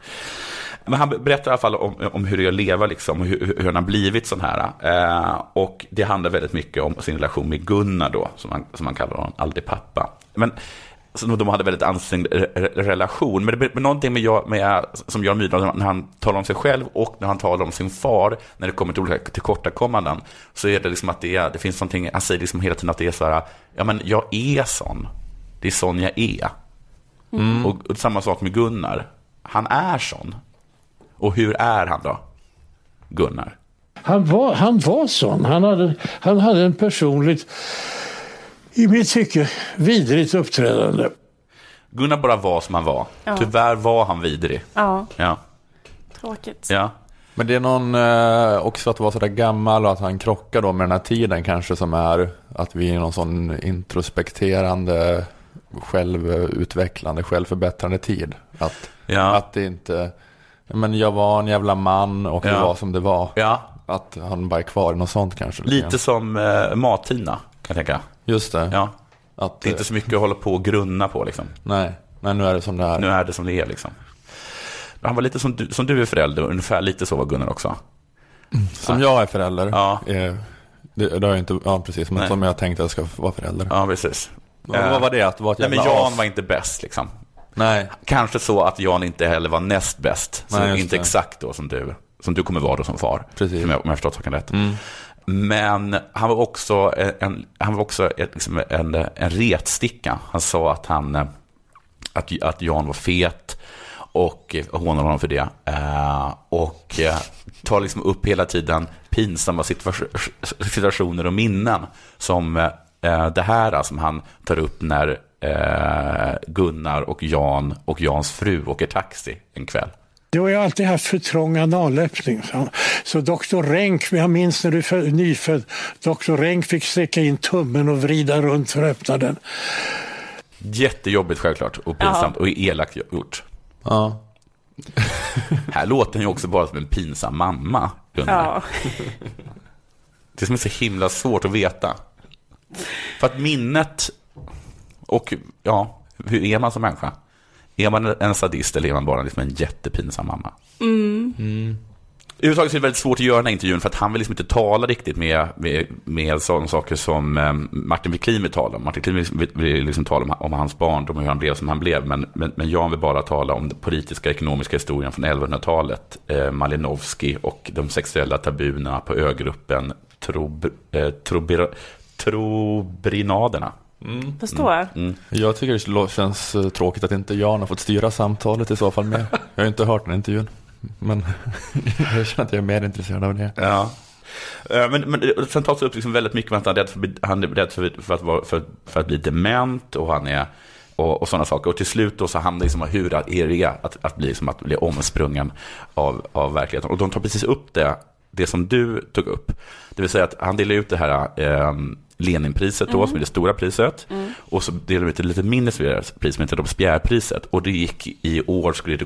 Men han berättar i alla fall om, om hur det är att leva, liksom, och hur, hur han har blivit sån här. Eh, och det handlar väldigt mycket om sin relation med Gunnar då, som han, som han kallar honom, aldrig pappa. Men så de hade väldigt ansträngd re- re- relation. Men det är någonting med, jag, med som Jan Myrdal, när han talar om sig själv och när han talar om sin far, när det kommer till olika tillkortakommanden, så är det liksom att det, är, det finns någonting, han säger liksom hela tiden att det är så här, ja men jag är sån. Det är sån jag är. Och, och samma sak med Gunnar. Han är sån. Och hur är han då? Gunnar. Han var, han var sån. Han hade, han hade en personligt, i mitt tycke, vidrigt uppträdande. Gunnar bara var som han var. Ja. Tyvärr var han vidrig. Ja, Ja. tråkigt. ja. Men det är någon eh, också att vara sådär gammal och att han krockar då med den här tiden kanske som är att vi är i någon sån introspekterande, självutvecklande, självförbättrande tid. Att, Ja. att det inte, men jag var en jävla man och det Ja. var som det var. ja. Att han bara är kvar i något sånt kanske. Lite som eh, Mat-Tina, kan jag tänka. Just det. Ja. Att, Det är inte så mycket att hålla på och grunna på liksom. Nej, nej nu är det som det är. Nu är det som det är liksom. Han var lite som du, som du är förälder, ungefär lite så var Gunnar också. Som jag är förälder. Ja. Eh, det, det har jag inte, ja precis, men Nej. som jag tänkte att jag ska vara förälder. Ja, precis. Vad- vad var det? Att vara ett Nej, men Jan as? var inte bäst liksom. Nej, Kanske så att Jan inte heller var näst bäst. Så Nej, inte det. exakt då som du, som du kommer vara då som far. Precis. Som jag, om jag förstått saken rätt. Mm. Men han var också, en, han var också liksom en, en retsticka. Han sa att, han, eh, att, att Jan var fet och hånade honom för det. Eh, och eh, tar liksom upp hela tiden pinsamma situationer och minnen. Som det här som han tar upp när Gunnar och Jan och Jans fru åker taxi en kväll. Du har ju alltid haft för trång analöppning. Så, så doktor Renck, jag minns när du är nyfödd, doktor Renck fick sträcka in tummen och vrida runt för att öppna den. Jättejobbigt självklart och pinsamt och elakt gjort. ja. Här låter han ju också bara som en pinsam mamma. Ja. Det som är så himla svårt att veta. För att minnet och ja, hur är man som människa? Är man en sadist eller är man bara liksom en jättepinsam mamma? Mm. Överhuvudtaget så är det väldigt svårt att göra den här intervjun för att han vill liksom inte tala riktigt med, med, med sådana saker som eh, Martin Wiklin vill tala om. Martin Wiklin vill, liksom tala om, om hans barndom och hur han blev som han blev. Men, men, men Jan vill bara tala om den politiska ekonomiska historien från 1100-talet. Eh, Malinowski och de sexuella tabuerna på ögruppen Trob, eh, trobir, Trobrinaderna. Förstår jag. Mm. Jag tycker det känns eh, tråkigt att inte Jan har fått styra samtalet i så fall med. Jag har inte hört den intervjun. Men jag känner att jag är mer intresserad av det. Ja. Eh, Men, men sen tas det upp liksom väldigt mycket med att han är rädd för, att bli- han är rädd för, för, att, vara, för, för att bli dement och han är och, och sådana saker. Och till slut då så det liksom om hur är det att, att, bli, liksom att bli omsprungen av, av verkligheten. Och de tar precis upp det, det som du tog upp. Det vill säga att han delar ut det här eh, Leninpriset då, som är det stora priset. Och så delar de ut ett lite mindre pris som heter Robespierrepriset. Och det gick i år, skulle det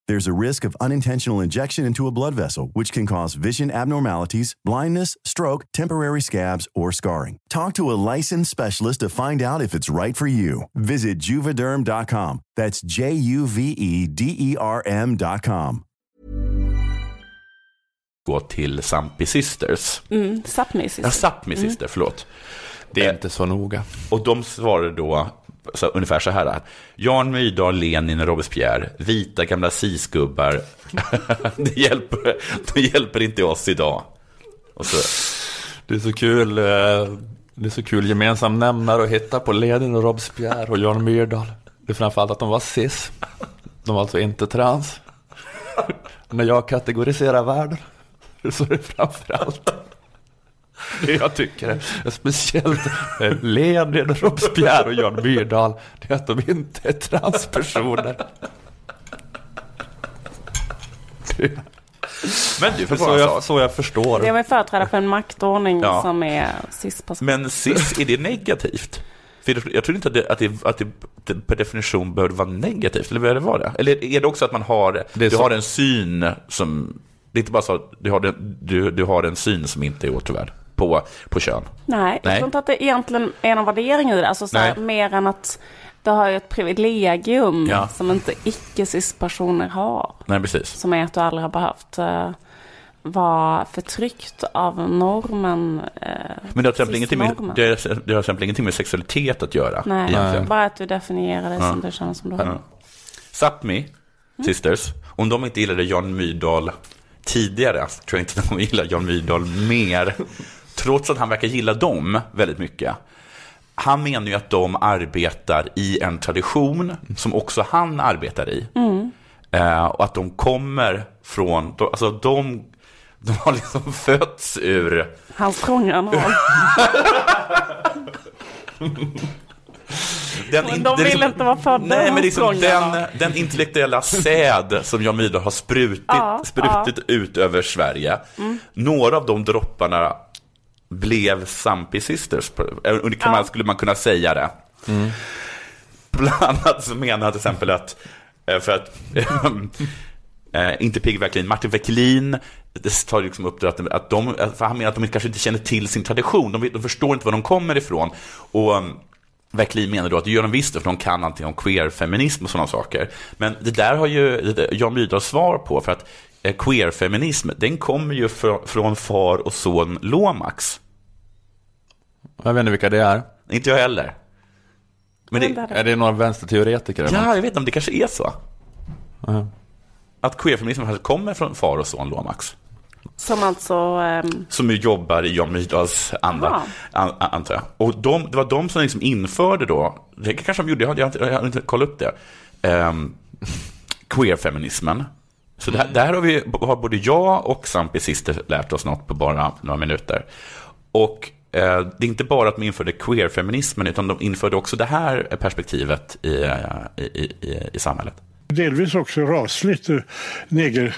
There's a risk of unintentional injection into a blood vessel, which can cause vision abnormalities, blindness, stroke, temporary scabs, or scarring. Talk to a licensed specialist to find out if it's right for you. Visit juvederm.com. That's J U V E D E R M.com. Gå till Zampi Sisters. Mm, Sápmi Sisters. Ja, Sápmi Sister, förlåt. Det är inte så noga. Och de svarade då så, ungefär så här. Jan Myrdal, Lenin, och Robespierre, vita gamla sisgubbar. det, hjälper, det hjälper inte oss idag. Och så, Det är så kul. Eh, det är så kul gemensam nämnare att hitta på Lenin och Robespierre och Jan Myrdal. Det är framförallt att de var cis. De var alltså inte trans. När jag kategoriserar världen så är det framförallt jag tycker är speciellt med Lenin, Robespierre och Jan Myrdal. Det är att de inte är transpersoner. men du, Det för är så jag, så jag förstår. Det är väl företrädare för en maktordning Ja. som är cis-person. Men cis, är det negativt? För jag- tror inte att det, att det, att det, per definition behöver vara negativt, eller behöver det vara det? Eller är det också att man har, du så- har en syn som, det är inte bara så att du har, den, du, du har en syn som inte är återvärd på, på kön? Nej, jag Nej. tror inte att det egentligen är någon värdering i det. Alltså så här, Nej. mer än att det har ju ett privilegium Ja. som inte icke-cis-personer har. Nej, precis. Som är att du aldrig har behövt eh, vara förtryckt av normen. eh, Men det har till exempel ingenting med, cis-normen. det har, det har till exempel ingenting med sexualitet att göra. Nej, egentligen. bara att du definierar dig som du känner som du har. Ja. Sápmi Sisters, om de inte gillade Jan Myrdal tidigare, tror jag inte de gillar Jan Myrdal mer. Trots att han verkar gilla dem väldigt mycket. Han menar ju att de arbetar i en tradition som också han arbetar i. Eh, och att de kommer från, de, alltså de, de har liksom fötts ur Hans trånga anal. Den, Men de vill inte vara födda Nej, men liksom den, den intellektuella säd som Jan Myrdal har sprutit, Ja, sprutit ut över Sverige. Några av de dropparna blev Zampi Sisters. eh, Kan man, Ja. skulle man kunna säga det. Bland annat så menar han till exempel att, eh, för att, eh, inte Pigg Verkelin, Martin Verkelin, det tar liksom upp det att, att de, för han menar att de kanske inte känner till sin tradition, de, de förstår inte var de kommer ifrån. Och um, Verkelin menar då att det gör de visst för de kan allting om queerfeminism och sådana saker. Men det där har ju Jan Myrdal svar på, för att queerfeminism, den kommer ju fr- från far och son Lomax. Jag vet inte vilka det är. Inte jag heller. Men det, är det? Några vänsterteoretiker? ja, jag vet inte om det kanske är så. Ja. Att queerfeminism kanske kommer från far och son Lomax. Som alltså... ehm, Som ju jobbar i Jan Myrdals anda, an, antar jag. Och de, det var de som liksom införde då, det kanske de gjorde, jag har, jag har inte, jag har inte kollat upp det, um, queerfeminismen. Så det här, där har, vi, har både jag och Zampi Sister lärt oss något på bara några minuter. Och eh, det är inte bara att de införde queerfeminismen, utan de införde också det här perspektivet i, eh, i, i, i, samhället. Delvis också rasligt eh, neger,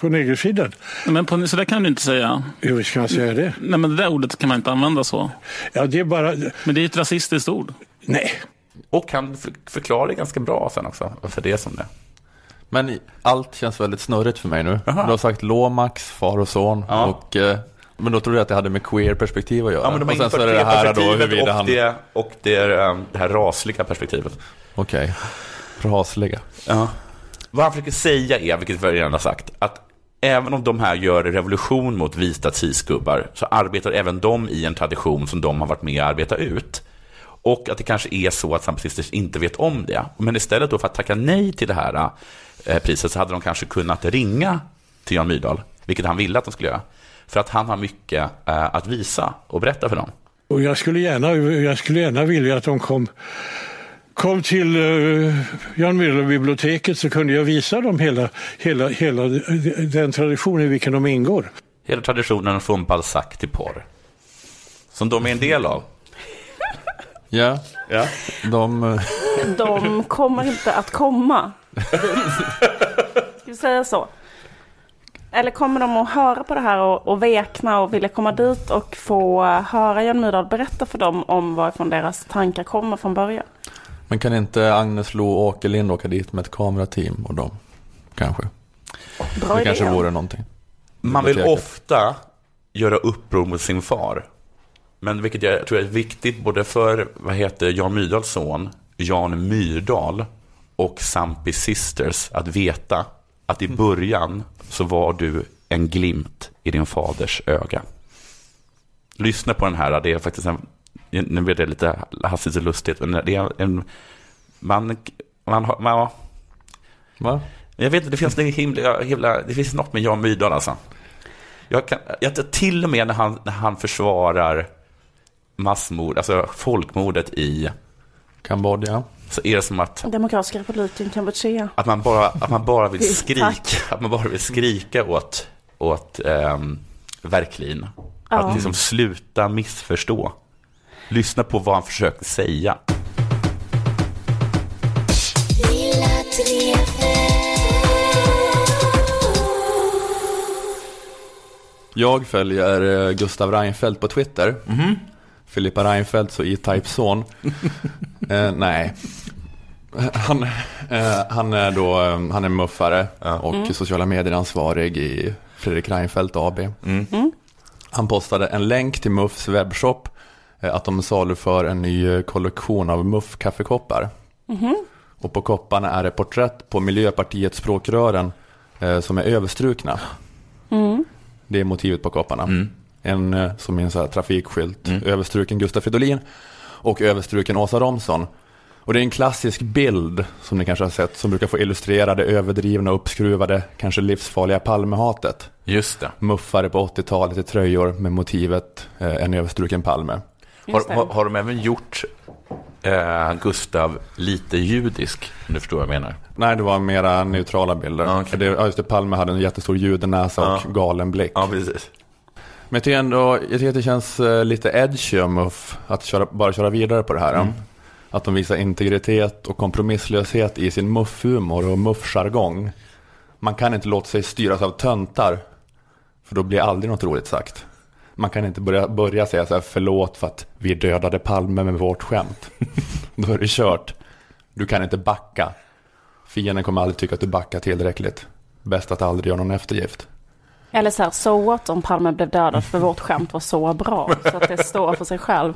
på negersidan. Men på, så där kan du inte säga. Jo, visst kan jag säga det. Nej, men det där ordet kan man inte använda så. Ja, det är bara... Men det är ett rasistiskt ord. Nej. Och han för- förklarar det ganska bra sen också, varför det är som det är. Men allt känns väldigt snurrigt för mig nu. Aha. Du har sagt Lomax, far och son. Ja. Och, eh, men då trodde jag att det hade med queer-perspektiv att göra. Ja, men de har och sen så är det det här då huruvida och, han... det, och det, um, det här rasliga perspektivet. Okej. Rasliga. Ja. Vad han försöker säga är, vilket vi redan har sagt, att även om de här gör revolution mot vita cisgubbar så arbetar även de i en tradition som de har varit med att arbeta ut. Och att det kanske är så att Sam Sisters inte vet om det. Men istället då för att tacka nej till det här eh, priset så hade de kanske kunnat ringa till Jan Myrdal, vilket han ville att de skulle göra. För att han har mycket eh, att visa och berätta för dem. Och jag skulle gärna, jag skulle gärna vilja att de kom, kom till uh, Jan Myrdal-biblioteket så kunde jag visa dem hela, hela, hela den tradition i vilken de ingår. Hela traditionen från Balzac till porr. Som de är en del av. Ja, Ja. de... eh, De kommer inte att komma. Ska vi säga så? Eller kommer de att höra på det här och, och vekna och vilja komma dit och få höra Jan Myrdal berätta för dem om varifrån deras tankar kommer från början? Men kan inte Agnes Lo och Åkerlind åka dit med ett kamerateam och dem? Kanske. Bra det idé. kanske vore någonting. Man vill ofta göra uppror mot sin far. Men vilket jag tror är viktigt både för vad heter Jan Myrdals son, Jan Myrdal och Sampi Sisters att veta att i början så var du en glimt i din faders öga. Lyssna på den här, det är faktiskt en, nu blir det lite hastigt och lustigt, men det är en, man, man, har- man, Va? jag vet inte, det finns, en himla, himla, det finns något med Jan Myrdal alltså. Jag kan, jag, till och med när han, när han försvarar massmord, alltså folkmordet i, Kambodja. så är det som att, Demokratiska republiken Kampuchea. att, man, bara, att man bara vill skrika, att man bara vill skrika åt, åt um, Verklin. Ja. Att liksom sluta missförstå. Lyssna på vad han försöker säga. Jag följer eh, Gustav Reinfeldt på Twitter. Filippa Reinfeldt och E-Types son. eh, nej. Han, eh, han är då eh, han är muffare och Mm. sociala medier-ansvarig i Fredrik Reinfeldt AB. Han postade en länk till Muffs webbshop eh, att de saluför en ny eh, kollektion av Muff-kaffekoppar. Och på kopparna är det porträtt på Miljöpartiets språkrören eh, som är överstrukna. Det är motivet på kopparna. En eh, som är en så här trafikskylt, överstruken Gustaf Fridolin och överstruken Åsa Romson. Och det är en klassisk bild som ni kanske har sett som brukar få illustrera det överdrivna, uppskruvade, kanske livsfarliga Palmehatet. Just det. Muffare på 80-talet i tröjor med motivet eh, en överstruken Palme. Har, har, har de även gjort eh, Gustav lite judisk? Om du förstår vad jag menar. Nej, det var mera neutrala bilder. Okej. För det, ja, just det, Palme hade en jättestor judenäsa och galen blick. Ja, precis. Men jag tycker ändå, jag tycker att det känns eh, lite edgy Muff att köra, bara köra vidare på det här. Mm. Att de visar integritet och kompromisslöshet i sin muffhumor och muffjargong. Man kan inte låta sig styras av töntar, för då blir aldrig något roligt sagt. Man kan inte börja, börja säga så här, förlåt för att vi dödade Palme med vårt skämt. då är det kört. Du kan inte backa. Fienden kommer aldrig tycka att du backar tillräckligt. Bäst att aldrig göra någon eftergift. Eller så här, så what om Palme blev dödad för vårt skämt var så bra. Så att det står för sig själv.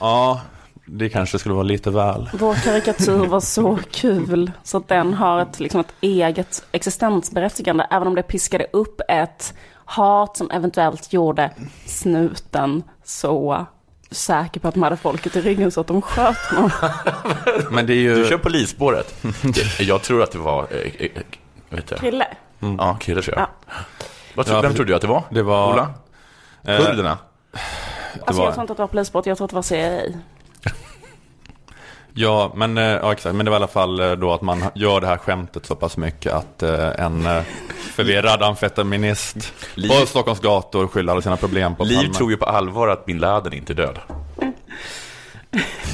Ja, det kanske skulle vara lite väl. Vår karikatyr var så kul så att den har ett, liksom ett eget existensberättigande. Även om det piskade upp ett hat som eventuellt gjorde snuten så säker på att de hade folket i ryggen så att de sköt honom. Men det är ju... Du kör polisspåret. jag tror att det var... Det? Krille. Ja, Krille tror jag. Ja. Vad tror, Ja, vem trodde du att det var? Det var- Ola? eh, Kurderna? Alltså var- jag tror inte att det var polisbrott, jag tror att det var CIA. Ja, men, eh, ja, exakt. men det var i alla fall eh, då att man gör det här skämtet så pass mycket att eh, en förvirrad amfetaminist Liv- på Stockholms gator skyller alla sina problem på Liv Palme. tror ju på allvar att bin Laden inte är död.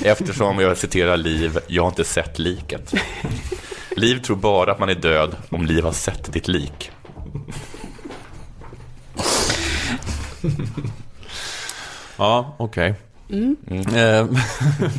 Eftersom, jag citerar Liv, jag har inte sett liket. Liv tror bara att man är död om Liv har sett ditt lik. Ja, okej. Mm. Eh,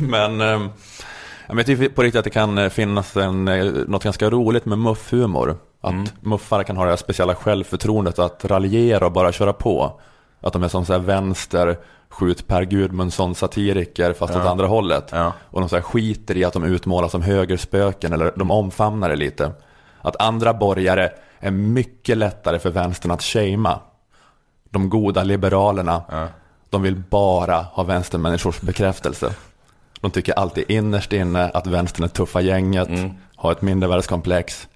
men, eh, ja, men jag tycker på riktigt att det kan eh, finnas en, eh, något ganska roligt med muffhumor. Att muffare kan ha det här speciella självförtroendet att raljera och bara köra på. Att de är som så här vänster, skjut Per Gudmundsson satiriker fast åt andra hållet. Ja. Och de så här skiter i att de utmålas som högerspöken eller de omfamnar det lite. Att andra borgare är mycket lättare för vänstern att shamea. De goda liberalerna, de vill bara ha vänstermänniskors bekräftelse. De tycker alltid innerst inne att vänstern är tuffa gänget, har ett mindervärdeskomplex.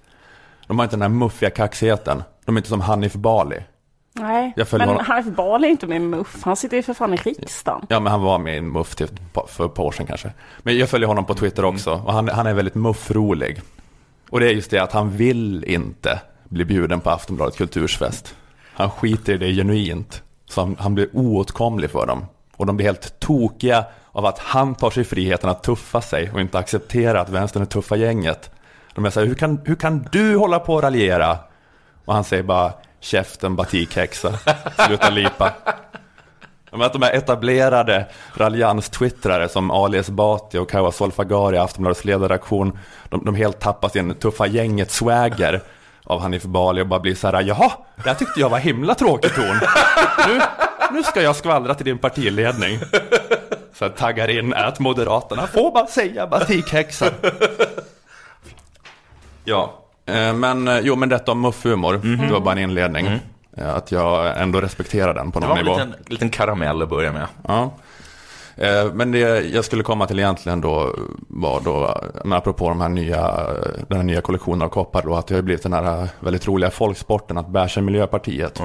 De har inte den här muffiga kaxigheten. De är inte som Hanif Bali. Nej, men honom. Hanif Bali är inte med i MUF. Han sitter ju för fan i riksdagen. Ja, men han var med i en muff till, för ett par år sedan kanske. Men jag följer honom på Twitter också och han, han är väldigt muffrolig. Och det är just det att han vill inte bli bjuden på Aftonbladet kultursfest. Han skiter i det genuint. Så han, han blir oåtkomlig för dem. Och de blir helt tokiga av att han tar sig friheten att tuffa sig och inte acceptera att vänstern är tuffa gänget. De är så här, hur kan, hur kan du hålla på och raljera? Och han säger bara, käften batikhäxa, sluta lipa. Men att de här etablerade raljans-twittrare som Ali Esbati och Kawa Solfagari, Aftonbladets ledarredaktion, de, de helt tappar sin tuffa gänget-swagger av Hanif Bali och bara blir så här, jaha, det här tyckte jag var himla tråkigt ton. Nu, nu ska jag skvallra till din partiledning. Så jag taggar in att Moderaterna får bara säga batikhäxa. Ja, eh, men eh, jo, men detta om muffhumor, det var bara en inledning. Eh, Att jag ändå respekterar den på Det någon var en nivå. liten, liten karamell att börja med. Ja. Eh, Men det jag skulle komma till egentligen då var då, men apropå de här nya, den här nya kollektionen av koppar då, att det har blivit den här väldigt roliga folksporten att basha Miljöpartiet.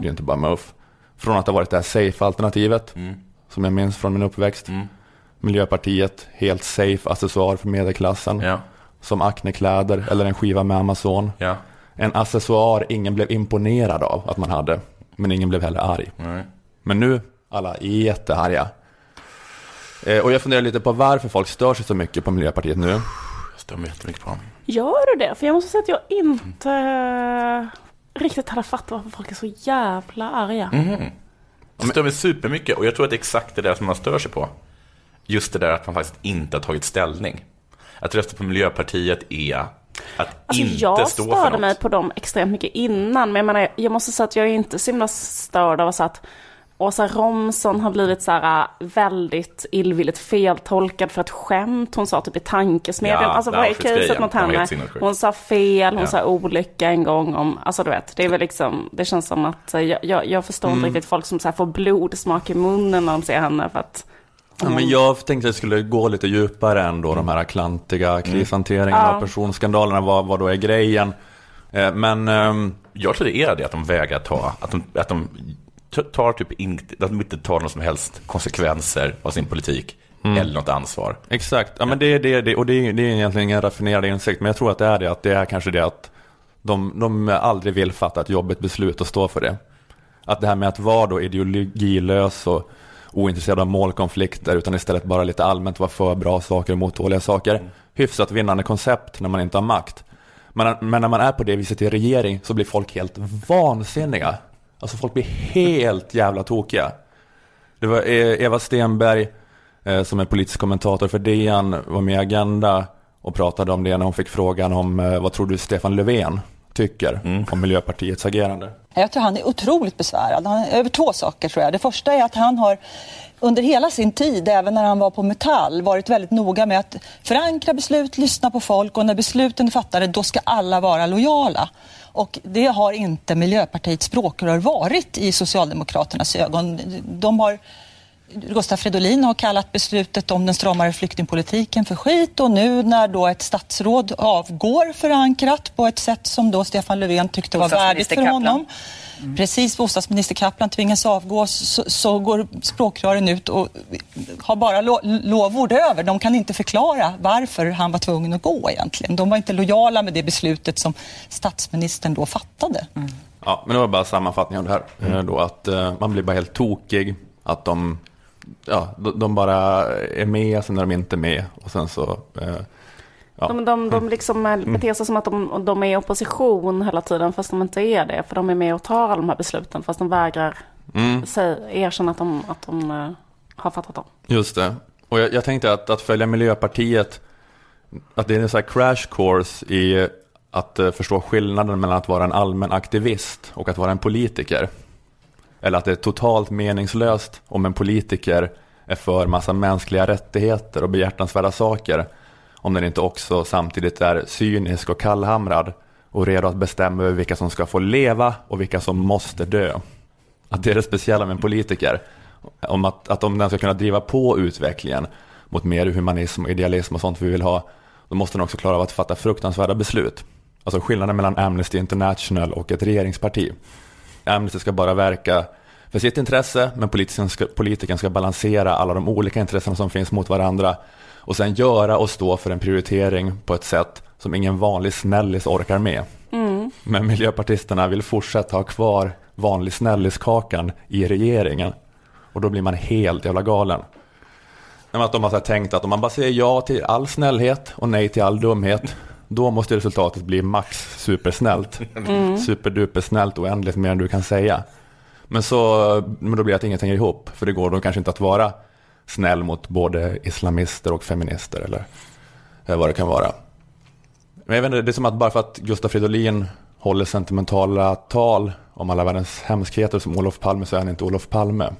Det är inte bara muff. Från att ha varit det här safe-alternativet, som jag minns från min uppväxt. Miljöpartiet, helt safe accessoar för medelklassen. Ja. Som Acne-kläder eller en skiva med Amazon. Ja. En accessoar ingen blev imponerad av att man hade, men ingen blev heller arg. Nej. Men nu, alla är jättearga. Eh, och jag funderar lite på varför folk stör sig så mycket på Miljöpartiet nu. Jag stör mig jättemycket på dem. Gör du det? För jag måste säga att jag inte eh, riktigt hade fattat varför folk är så jävla arga. Jag stör mig supermycket och jag tror att det är exakt det där som man stör sig på. Just det där att man faktiskt inte har tagit ställning. Att rösta på Miljöpartiet är att Alltså inte jag stå för störde något. mig på dem extremt mycket innan. Men jag menar, jag måste säga att jag är inte så himla störd av att Åsa Romson har blivit så här väldigt illvilligt feltolkad för ett skämt hon sa typ i tankesmedjan. Ja, alltså vad är caset mot henne? Hon sa fel, hon Ja. sa olycka en gång om, alltså du vet, det är väl liksom, det känns som att eh, jag, jag, jag förstår Mm. inte riktigt folk som så här får blodsmak i munnen när de ser henne för att Ja, men jag tänkte att jag skulle gå lite djupare än då de här klantiga krishanteringarna Ja. och personskandalerna. Vad, vad då är grejen? Eh, Men ehm, Jag tror det är det att de vägrar ta, att de, att de tar typ in, att de inte tar några som helst konsekvenser av sin politik eller något ansvar. exakt, ja, men det det, det och det är, det är egentligen ingen raffinerad insikt. Men jag tror att det är det, att det är kanske det att de, de aldrig vill fatta ett jobbigt beslut och stå för det. Att det här med att vara då ideologilös och ointresserad av målkonflikter utan istället bara lite allmänt vara för bra saker mot dåliga saker. Hyfsat vinnande koncept när man inte har makt. Men, men när man är på det viset i regering så blir folk helt vansinniga. Alltså folk blir helt jävla tokiga. Det var eh, Eva Stenberg eh, som är politisk kommentator för DN var med i Agenda och pratade om det när hon fick frågan om eh, vad tror du Stefan Löfven tycker om Miljöpartiets agerande. Jag tror han är otroligt besvärad. Han, över två saker tror jag. Det första är att han har under hela sin tid, även när han var på Metall, varit väldigt noga med att förankra beslut, lyssna på folk och när besluten är fattade, då ska alla vara lojala. Och det har inte Miljöpartiets språkrör varit i Socialdemokraternas ögon. De har Gustaf Fridolin har kallat beslutet om den stramare flyktingpolitiken för skit och nu när då ett statsråd avgår förankrat på ett sätt som då Stefan Löfven tyckte var värdigt för Bostadsminister honom. Precis, bostadsminister Kaplan tvingas avgå så, så går språkrören ut och har bara lo, lovord över. De kan inte förklara varför han var tvungen att gå egentligen. De var inte lojala med det beslutet som statsministern då fattade. Ja, men det var bara sammanfattning av det här. Eh, Då att eh, man blir bara helt tokig. Att de, ja, de, de bara är med, sen är de inte med. Och sen så, eh, ja. De, de, de liksom eh, beter sig som att de, de är i opposition hela tiden fast de inte är det. För de är med och tar alla de här besluten fast de vägrar säg, erkänna att de, att de eh, har fattat dem. Just det. Och jag, jag tänkte att, att följa Miljöpartiet, att det är en här crash course i att eh, förstå skillnaden mellan att vara en allmän aktivist och att vara en politiker. Eller att det är totalt meningslöst om en politiker är för massa mänskliga rättigheter och behjärtansvärda saker. Om den inte också samtidigt är cynisk och kallhamrad och redo att bestämma över vilka som ska få leva och vilka som måste dö. Att det är det speciella med en politiker. Om att, att om den ska kunna driva på utvecklingen mot mer humanism och idealism och sånt vi vill ha, då måste den också klara av att fatta fruktansvärda beslut. Alltså skillnaden mellan Amnesty International och ett regeringsparti. Amnesty ska bara verka för sitt intresse, men politikern ska, politikern ska balansera alla de olika intressena som finns mot varandra och sen göra och stå för en prioritering på ett sätt som ingen vanlig snällis orkar med. Mm. Men miljöpartisterna vill fortsätta ha kvar vanlig snälliskakan i regeringen. Och då blir man helt jävla galen. Att de har tänkt att om man bara säger ja till all snällhet och nej till all dumhet, då måste resultatet bli max supersnällt. Mm. Superdupersnällt oändligt mer än du kan säga. Men, så, men då blir det att inget hänger ihop, för det går då kanske inte att vara snäll mot både islamister och feminister eller eh, vad det kan vara. Men jag vet inte, det är som att bara för att Gustaf Fridolin håller sentimentala tal om alla världens hemskheter som Olof Palme så är han inte Olof Palme.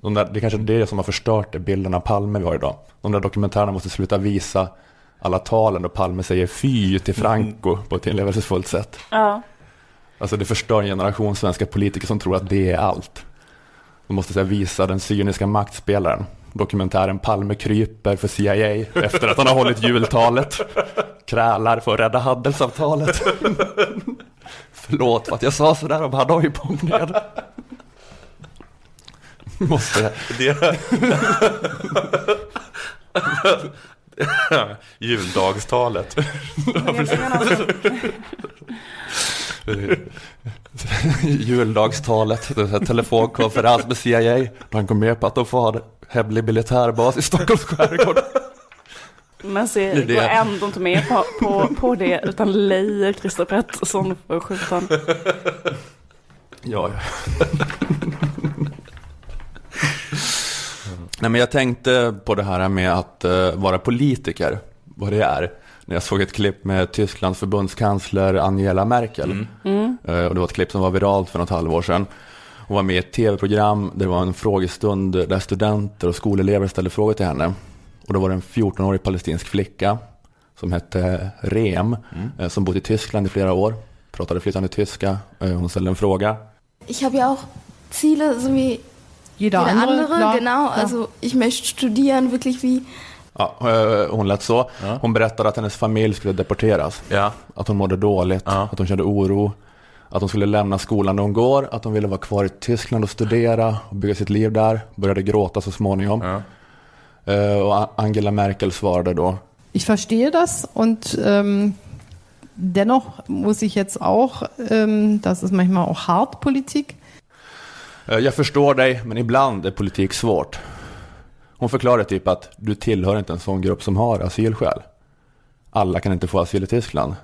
De där, det är kanske det som har förstört bilden av Palme vi har idag. De där dokumentärerna måste sluta visa alla talen och Palme säger fy till Franco på ett inlevelsefullt sätt. Ja. Alltså det förstör en generation svenska politiker som tror att det är allt. De måste här, visa den cyniska maktspelaren. Dokumentären Palme kryper för CIA efter att han har hållit jultalet. Krälar för att rädda handelsavtalet. Förlåt för att jag sa sådär om Hanoi-bombningen. Måste Det... Juldagstalet. Juldagstalet, telefonkonferens med CIA. Han kom med på att de får ha hemlig militärbas i Stockholms skärgård. Men se, Det går ändå inte med på, på, på det utan lejer Christer Pettersson för skjuta honom. Ja, ja. Nej, men jag tänkte på det här med att eh, vara politiker, vad det är. När jag såg ett klipp med Tysklands förbundskansler Angela Merkel. Mm. Eh, och det var ett klipp som var viralt för något halvår sedan. Hon var med i ett tv-program där det var en frågestund där studenter och skolelever ställde frågor till henne. Och då var det en 14-årig palestinsk flicka som hette Rem, eh, som bott i Tyskland i flera år. Pratade flytande tyska. Eh, hon ställde en fråga. Ich habe ja auch Ziele, so wie Jeder jeder andere, andere. genau, klar. also ich möchte studieren, wirklich wie Ja, eh, hon lät så. Hon berättade att hennes familj skulle deporteras. Att hon mådde dåligt, att hon kände oro. Att hon skulle lämna skolan när hon går, att hon ville vara kvar i Tyskland och studera och bygga sitt liv där. Började gråta så småningom. Eh, Och Angela Merkel svarade då. Ich verstehe das und ähm, dennoch muss ich jetzt auch, ähm, das ist manchmal auch hart Politik, Eh, Jag förstår dig, men ibland är politik svårt. Hon förklarade typ att du tillhör inte en sån grupp som har asylskäl. Alla kan inte få asyl i Tyskland.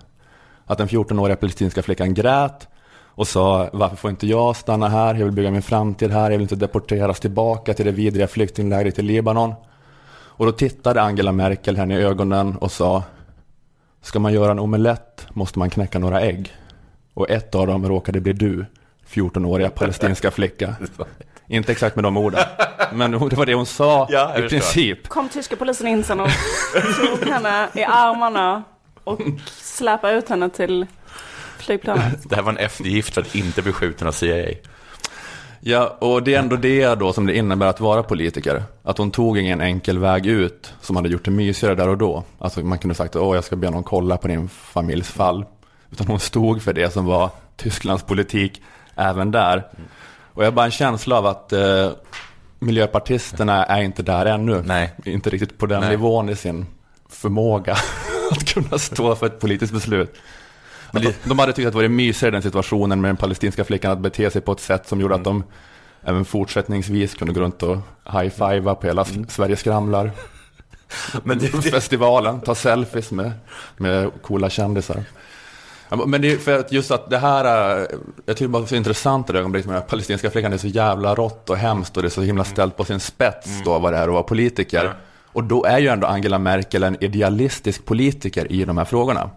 Att den 14-åriga palestinska flickan grät och sa varför får inte jag stanna här? Jag vill bygga min framtid här. Jag vill inte deporteras tillbaka till det vidriga flyktinglägret i Libanon. Och då tittade Angela Merkel henne i ögonen och sa Ska man göra en omelett måste man knäcka några ägg. Och ett av dem råkade bli du, 14-åriga palestinska flicka. Inte exakt med de orden, men det var det hon sa Ja, i princip. Kom tyska polisen in sen och tog henne i armarna och släpade ut henne till flygplanet. Det här var en eftergift för att inte bli skjuten av CIA. Ja, och det är ändå det då som det innebär att vara politiker. Att hon tog ingen enkel väg ut som hade gjort det mysigare där och då. Alltså man kunde sagt, åh jag ska be någon kolla på din familjs fall. Utan hon stod för det som var Tysklands politik även där. Och jag har bara en känsla av att eh, miljöpartisterna är inte där ännu. Nej. Inte riktigt på den Nej. nivån i sin förmåga att kunna stå för ett politiskt beslut. Men de, de hade tyckt att det var mysigare den situationen med den palestinska flickan att bete sig på ett sätt som gjorde att de även fortsättningsvis kunde gå runt och high-fivea på hela mm. Sverige skramlar. Men det- det- Festivalen, ta selfies med, med coola kändisar. Men det är för att just att det här, är- jag tycker bara det är så intressant det ögonblicket med den här palestinska flickan, det är så jävla rått och hemskt och det är så himla ställt på sin spets då vad det är att vara politiker. Och då är ju ändå Angela Merkel en idealistisk politiker i de här frågorna.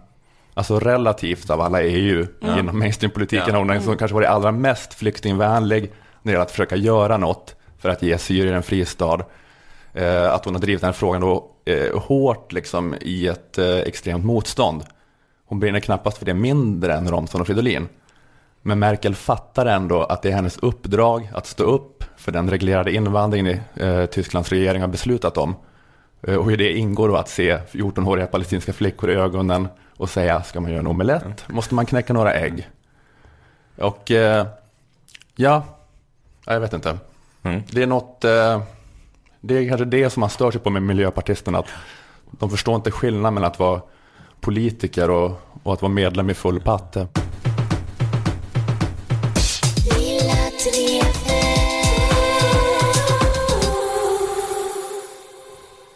Alltså relativt av alla EU Ja. inom mainstreampolitiken Ja. hon är den som kanske var det allra mest flyktingvänlig när det gäller att försöka göra något för att ge Syrien en fristad. Eh, att hon har drivit den här frågan då, eh, hårt liksom, i ett eh, extremt motstånd. Hon brinner knappast för det mindre än Romson och Fridolin. Men Merkel fattar ändå att det är hennes uppdrag att stå upp för den reglerade invandringen i eh, Tysklands regering har beslutat om. Eh, Och i det ingår då att se 14-åriga palestinska flickor i ögonen och säga, ska man göra en omelett? Måste man knäcka några ägg? Och eh, ja, jag vet inte. Det är något, eh, det är kanske det som man stör sig på med miljöpartisterna, att de förstår inte skillnaden mellan att vara politiker och, och att vara medlem i full patte.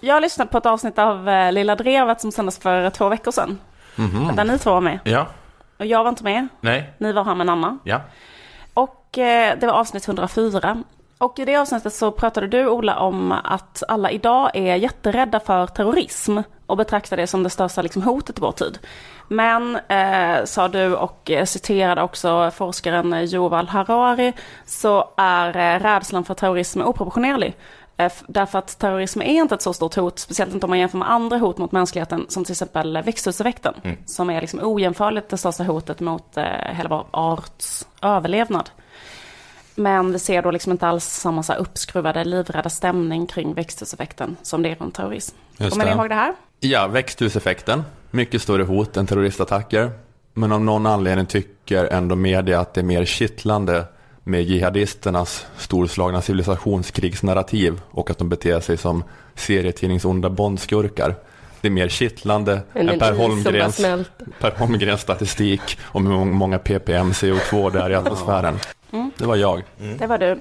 Jag har lyssnat på ett avsnitt av eh, Lilla Drevet som sändes för två veckor sedan. Mhm. Där ni två var med. Ja. Och jag var inte med. Nej. Ni var här med Anna. Ja. Och eh, det var avsnitt 104. Och i det avsnittet så pratade du Ola om att alla idag är jätterädda för terrorism och betraktar det som det största liksom, hotet i vår tid. Men, eh, sa du och eh, citerade också forskaren Yuval Harari, så är eh, rädslan för terrorism oproportionerlig. Eh, Därför att terrorism är inte ett så stort hot, speciellt inte om man jämför med andra hot mot mänskligheten, som till exempel växthuseffekten, Mm. som är liksom ojämförligt det största hotet mot eh, hela vår arts överlevnad. Men vi ser då liksom inte alls samma så här uppskruvade, livrädda stämning kring växthuseffekten som det är runt terrorism. Just Kommer ni ihåg det här? Ja, växthuseffekten. Mycket större hot än terroristattacker. Men av någon anledning tycker ändå media att det är mer kittlande med jihadisternas storslagna civilisationskrigsnarrativ och att de beter sig som serietidningsonda bondskurkar. Det är mer kittlande Än än Per Holmgrens, per Holmgrens statistik om hur många ppm CO2 det är i atmosfären. Mm. Det var jag. Det var du.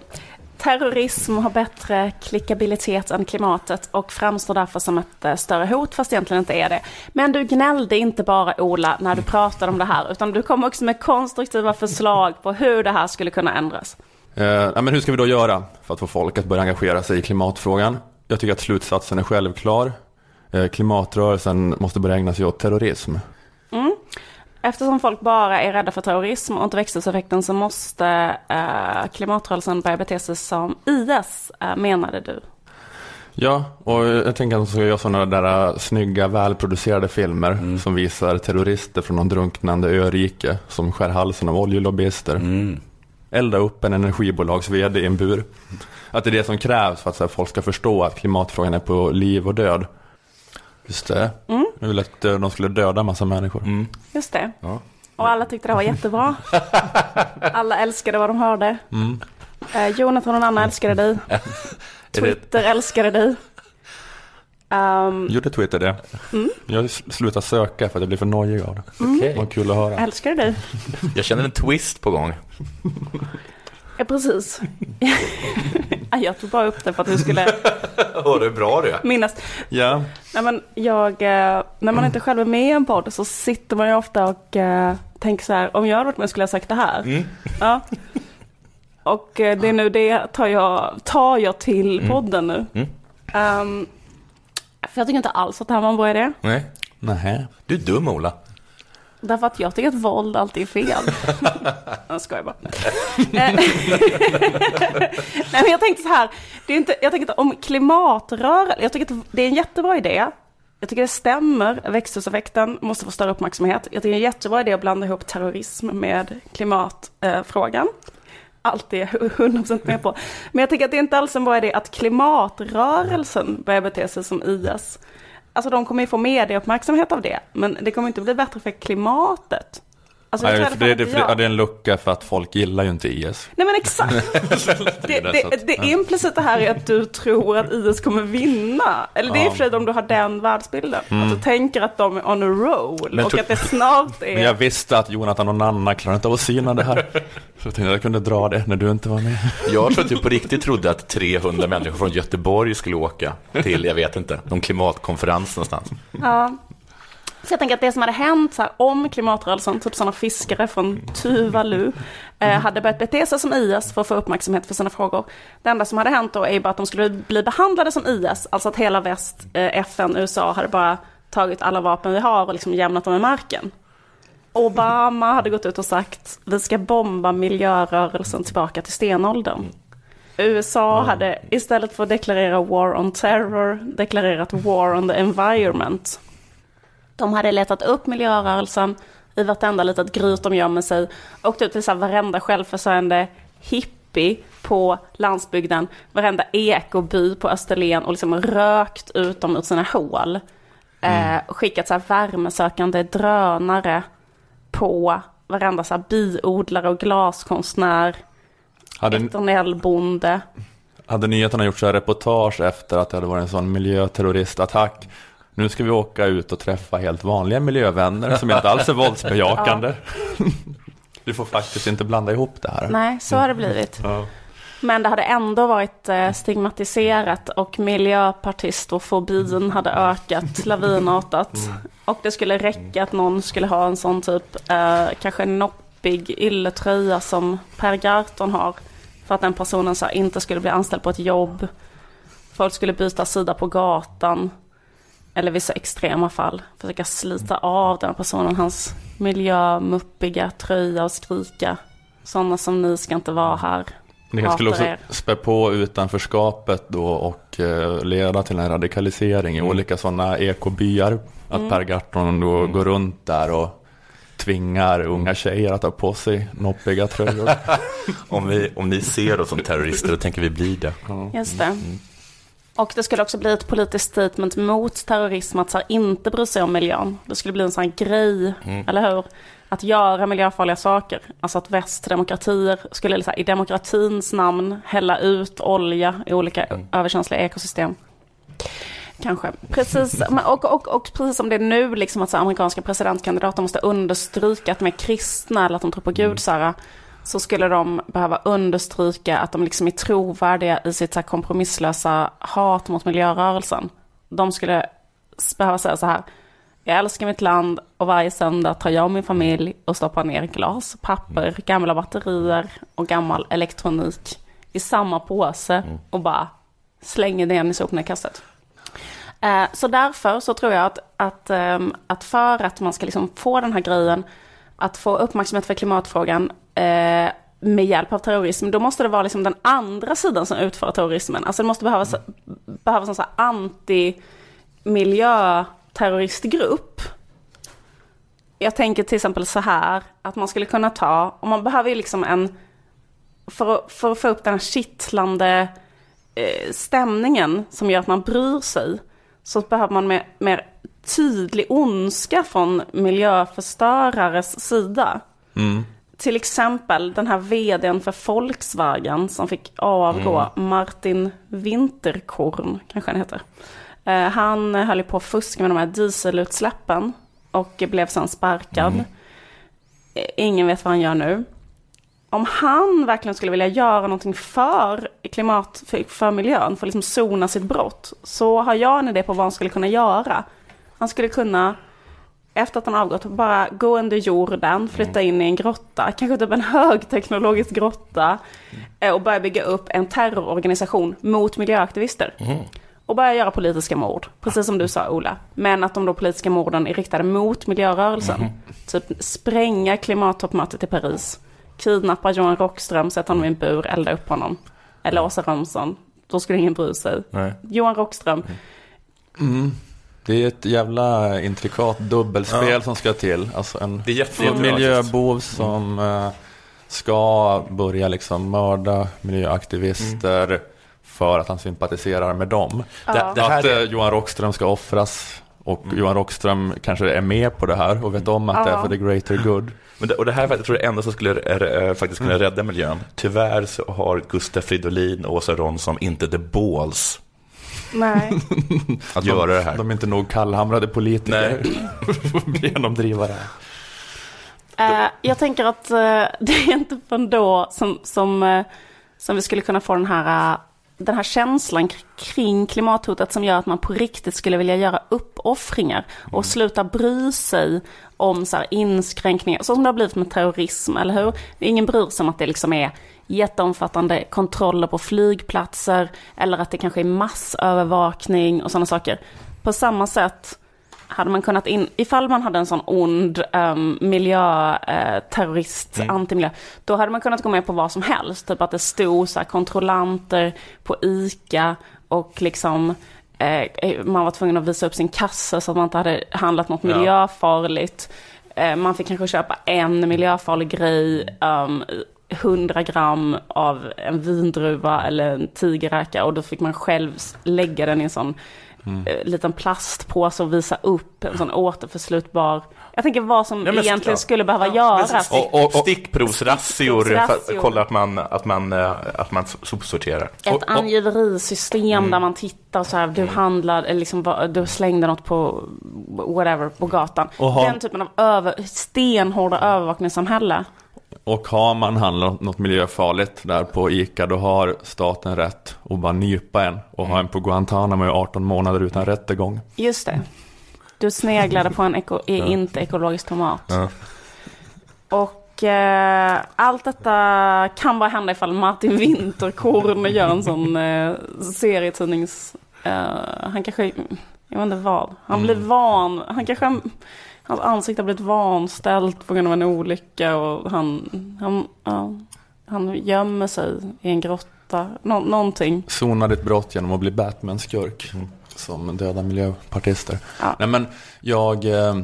Terrorism har bättre klickabilitet än klimatet och framstår därför som ett eh, större hot fast egentligen inte är det. Men du gnällde inte bara Ola när du pratade om det här utan du kom också med konstruktiva förslag på hur det här skulle kunna ändras. Eh, ja, men hur ska vi då göra för att få folk att börja engagera sig i klimatfrågan? Jag tycker att slutsatsen är självklar. Eh, klimatrörelsen måste börja ägna sig åt terrorism. Mm. Eftersom folk bara är rädda för terrorism och inte växthuseffekten så måste eh, klimatrörelsen börja bete sig som IS, eh, menade du. Ja, och jag tänker att de ska göra sådana där äh, snygga, välproducerade filmer som visar terrorister från någon drunknande örike som skär halsen av oljelobbyister. Elda upp en energibolags vd i en bur. Att det är det som krävs för att så här, folk ska förstå att klimatfrågan är på liv och död. Just det. Mm. Jag ville att eh, de skulle döda en massa människor. Just det. Ja. Och alla tyckte det var jättebra. Alla älskade vad de hörde. Mm. Eh, Jonathan och Anna älskade dig. Twitter älskade dig. Um, Gjorde Twitter det? Mm. Jag slutade söka för att jag blev för nojig av det. Mm. Var kul att höra. älskade dig. Jag känner en twist på gång. Ja, precis. Ja, jag tog bara upp det för att du skulle Åh, det är bra det. minnas. Ja. Nej, men jag, eh, när man inte själv är med i en podd så sitter man ju ofta och eh, tänker så här, om jag hade varit med skulle jag ha sagt det här. Mm. Ja. Och eh, det är nu det tar jag, tar jag till Mm. podden nu. Mm. Ehm, för jag tycker inte alls att det här var en bra idé. Nej. Nej. Du är dum, Ola. Därför att jag tycker att våld alltid är fel. jag skojar bara. Eh, Nej men jag tänkte så här, det är inte, jag tänker att om klimatrörelse, jag tycker att det är en jättebra idé. Jag tycker det stämmer, växthuseffekten måste få större uppmärksamhet. Jag tycker det är en jättebra idé att blanda ihop terrorism med klimatfrågan. Allt är jag 100% med på. Men jag tycker att det är inte alls en bra idé att klimatrörelsen börjar bete sig som IS. Alltså de kommer ju få medieuppmärksamhet av det, men det kommer inte bli bättre för klimatet. Alltså, jag Nej, för det, det, för det, ja, det är en lucka för att folk gillar ju inte IS. Nej men exakt. Det, det, det, ja. implicita här är att du tror att IS kommer vinna. Eller det är Ja. för sig om du har den världsbilden. Mm. Att du tänker att de är on a roll Men och att det snart Men jag är... visste att Jonathan och Nanna klarar inte av att syna det här. Så jag tänkte att jag kunde dra det när du inte var med. Jag tror att du på riktigt trodde att 300 människor från Göteborg skulle åka till, jag vet inte, någon klimatkonferens någonstans. Ja. Så jag tänker att det som hade hänt så här, om klimatrörelsen, typ sådana fiskare från Tuvalu, eh, hade börjat bete sig som IS för att få uppmärksamhet för sina frågor. Det enda som hade hänt då är bara att de skulle bli behandlade som IS, alltså att hela väst, eh, FN, USA hade bara tagit alla vapen vi har och liksom jämnat dem i marken. Obama hade gått ut och sagt vi ska bomba miljörörelsen tillbaka till stenåldern. USA hade istället för att deklarera war on terror deklarerat war on the environment. De hade letat upp miljörörelsen i vartenda litet gryt de gömmer sig, åkt ut till så här varenda självförsörjande hippie på landsbygden, varenda ekoby på Österlen och liksom rökt ut dem ur sina hål. Eh, skickat så här värmesökande drönare på varenda så här biodlare och glaskonstnär, Hade, eternellbonde. hade nyheterna gjort så här reportage efter att det hade varit en sån miljöterroristattack. Nu ska vi åka ut och träffa helt vanliga miljövänner som inte alls är våldsbejakande. Du får faktiskt inte blanda ihop det här. Nej, så har det blivit. Ja. Men det hade ändå varit eh, stigmatiserat och miljöpartistofobin hade ökat lavinartat. Och det skulle räcka att någon skulle ha en sån typ, eh, kanske noppig ylletröja som Per Gahrton har. För att den personen så inte skulle bli anställd på ett jobb. Folk skulle byta sida på gatan. Eller vissa extrema fall. Försöka slita av den personen, hans miljömuppiga tröja och skrika. Sådana som ni ska inte vara här. Det kanske skulle också er. spä på utanförskapet då och eh, leda till en radikalisering i olika sådana ekobyar. Att Mm. Per Gahrton då går runt där och tvingar unga tjejer att ha på sig noppiga tröjor. om, vi, om ni ser oss som terrorister, då tänker vi bli det. Just det. Och det skulle också bli ett politiskt statement mot terrorism att så inte bry sig om miljön. Det skulle bli en sån här grej, Mm. eller hur? Att göra miljöfarliga saker. Alltså att västdemokratier skulle så här, i demokratins namn hälla ut olja i olika överkänsliga ekosystem. Kanske. Precis, och, och, och precis som det är nu, liksom att så amerikanska presidentkandidater måste understryka att de är kristna eller att de tror på Gud, så, här, så skulle de behöva understryka att de liksom är trovärdiga i sitt så kompromisslösa hat mot miljörörelsen. De skulle behöva säga så här, jag älskar mitt land och varje söndag tar jag och min familj och stoppar ner glas, papper, gamla batterier och gammal elektronik i samma påse och bara slänger det in i sopnedkastet. Eh, Så därför så tror jag att, att, ehm, att för att man ska liksom få den här grejen, att få uppmärksamhet för klimatfrågan eh, med hjälp av terrorism, då måste det vara liksom den andra sidan som utför terrorismen. Alltså det måste behövas, behövas en sån här anti-miljöterroristgrupp. Jag tänker till exempel så här, att man skulle kunna ta, och man behöver ju liksom en, för att, för att få upp den här kittlande eh, stämningen som gör att man bryr sig så behöver man mer, mer tydlig ondska från miljöförstörares sida. Mm. Till exempel den här vdn för Volkswagen som fick avgå, Martin Winterkorn kanske han heter. Eh, han höll på att fuska med de här dieselutsläppen och blev sen sparkad. Eh, Ingen vet vad han gör nu. Om han verkligen skulle vilja göra någonting för klimat, för, för miljön, för att liksom sona sitt brott, så har jag en idé på vad han skulle kunna göra. Han skulle kunna, efter att han avgått, bara gå under jorden, flytta in i en grotta, kanske typ en högteknologisk grotta, eh, och börja bygga upp en terrororganisation mot miljöaktivister. Och börja göra politiska mord, precis som du sa Ola. Men att de då politiska morden är riktade mot miljörörelsen. Typ spränga klimattoppmötet i Paris. Kidnappa Johan Rockström, sätta honom i en bur, elda upp honom. Eller Åsa Romson. Då skulle ingen bry sig. Nej. Johan Rockström. Mm. Det är ett jävla intrikat dubbelspel Ja. som ska till. Alltså en, är miljöbov som eh, ska börja liksom mörda miljöaktivister för att han sympatiserar med dem. Ja. Det- det att är- eh, Johan Rockström ska offras och Johan Rockström kanske är med på det här och vet om att det är Ja. för the greater good. Men det, och det här är faktiskt- jag tror det enda som skulle eh, faktiskt kunna rädda miljön. Tyvärr så har Gustaf Fridolin och Åsa Romson inte the balls Nej. att göra det här. De är inte nog kallhamrade politiker för att genomdriva det här. Eh, jag tänker att eh, det är inte förrän då som, som, eh, som vi skulle kunna få den här, den här känslan kring klimathotet som gör att man på riktigt skulle vilja göra uppoffringar och sluta bry sig om så här inskränkningar, så som det har blivit med terrorism, eller hur? Ingen bryr sig om att det liksom är jätteomfattande kontroller på flygplatser eller att det kanske är massövervakning och sådana saker. På samma sätt hade man kunnat in, ifall man hade en sån ond um, miljöterrorist, Mm. antimiljö, då hade man kunnat gå med på vad som helst. Typ att det stod så kontrollanter på ICA och liksom eh, man var tvungen att visa upp sin kassa så att man inte hade handlat något Ja. miljöfarligt. Eh, man fick kanske köpa en miljöfarlig grej um, 100 gram av en vindruva eller en tigerräka och då fick man själv lägga den i en sån Mm. eh, liten plastpåse och visa upp en sån återförslutbar. Jag tänker vad som Ja, men- egentligen ja. skulle behöva Men göras. stick- och, och, Stickprovsrazzior för att kolla att man, att man, eh, att man sopsorterar. Ett angiverisystem Mm. där man tittar så här, du handlade, eller liksom, vad- du slängde något på whatever, på gatan. Och ha- Den typen av över, stenhårda övervakningssamhälle. Och har man handlat något miljöfarligt där på ICA då har staten rätt att bara nypa en och ha en på Guantanamo i 18 månader utan rättegång. Just det. Du sneglade på en eko, Ja. inte ekologisk tomat. Ja. Och eh, allt detta kan bara hända ifall Martin Winterkorn gör en sån eh, serietidnings... Eh, han kanske, jag vet inte vad, han blir Mm. van, han kanske, hans ansikte har blivit vanställt på grund av en olycka och han, han, ja, han gömmer sig i en grotta, Nå, någonting. Sona ditt brott genom att bli Batman-skurk. Som döda miljöpartister. Ja. Nej men jag, eh,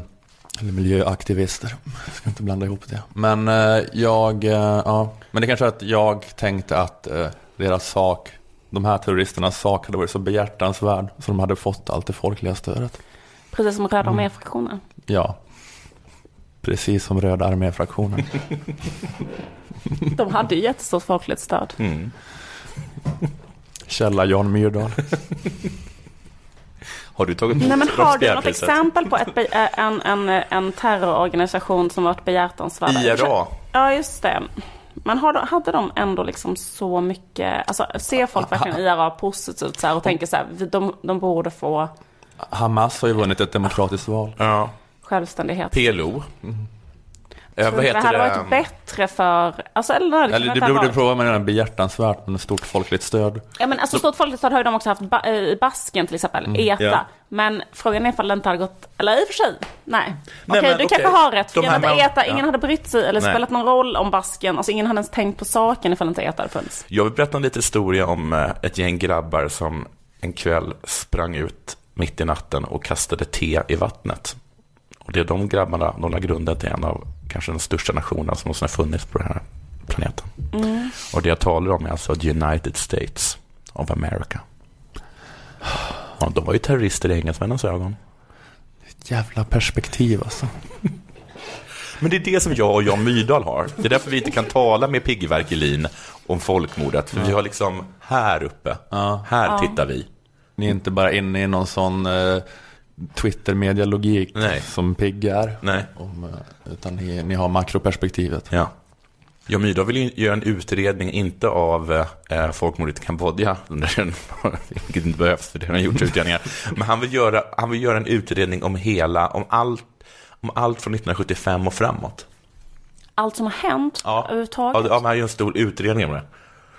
eller miljöaktivister, jag ska inte blanda ihop det. Men eh, jag, eh, ja, men det kanske är att jag tänkte att deras sak, de här terroristernas sak hade varit så behjärtansvärd så de hade fått allt det folkliga stödet. Precis som Röda Mm. Ja, precis som Röda arméfraktionen. De hade ju jättestort folkligt stöd. Mm. Källa Jan Myrdal. Har du tagit Nej, men har du något exempel på ett, eh, en, en, en terrororganisation som varit behjärtansvärd? IRA. Ja, just det. Men hade de ändå liksom så mycket, alltså ser folk verkligen IRA positivt så här och tänker så här, de, de borde få Hamas har ju vunnit ett demokratiskt val. Ja. Självständighet? PLO. Eh, Tror vad du heter det hade det? varit bättre för, alltså eller, det, Eller det varit. prova med den här behjärtansvärt med stort folkligt stöd. Ja men alltså stort folkligt stöd har ju de också haft ba- eh, i Basken till exempel, Mm, ETA. ja. Men frågan är ifall det inte hade gått, eller i och för sig, nej. Nej, Okej, men du okej. kanske har rätt. För jag med- ETA, ingen ja. hade brytt sig eller Nej. spelat någon roll om Basken. Alltså ingen hade ens tänkt på saken ifall inte ETA hade funnits. Jag vill berätta en liten historia om eh, ett gäng grabbar som en kväll sprang ut mitt i natten och kastade te i vattnet. Och det är de grabbarna, de la grunden till en av kanske de största nationerna som någonsin har funnits på den här planeten. Mm. Och det jag talar om är alltså the United States of America. Ja, de var ju terrorister i engelsmännens ögon. Jävla perspektiv alltså. Men det är det som jag och Jan Myrdal har. Det är därför vi inte kan tala med Pigge Werkelin om folkmordet. För vi har liksom här uppe, här Ja. tittar vi. Ni är inte bara inne i någon sån eh, Twitter-media-logik som Pigg är. Nej. Om, eh, utan ni, ni har makroperspektivet. Ja. Jan Myrdal vill ju göra en utredning, inte av eh, folkmordet i Kambodja, vilket inte behövs för det har han gjort utredningar. Men han vill, göra, han vill göra en utredning om hela, om allt, om allt från 1975 och framåt. Allt som har hänt Ja, överhuvudtaget. ja, men han gör en stor utredning om det.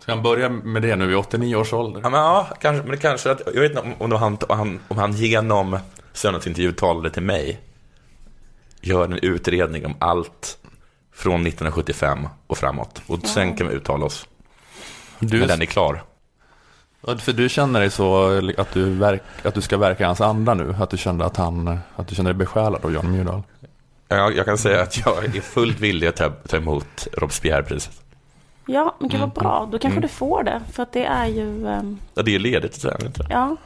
Ska han börja med det nu vid 89 års ålder? Ja, men, ja kanske, men det kanske att, jag vet inte om, om, han, om, han, om han genom söndagsintervju talade till mig, gör en utredning om allt från 1975 och framåt. Och sen kan vi uttala oss. Du- när den är klar. För du känner dig så att du, verk, att du ska verka i hans anda nu? Att du kände att han, att du känner dig besjälad av Jan Myrdal? Jag, jag kan säga att jag är fullt villig att ta, ta emot Robespierre-priset. Ja, men gud vad Mm. bra. Då kanske Mm. du får det. För att det är ju, ehm, Ja, det är ledigt, så här, inte ja.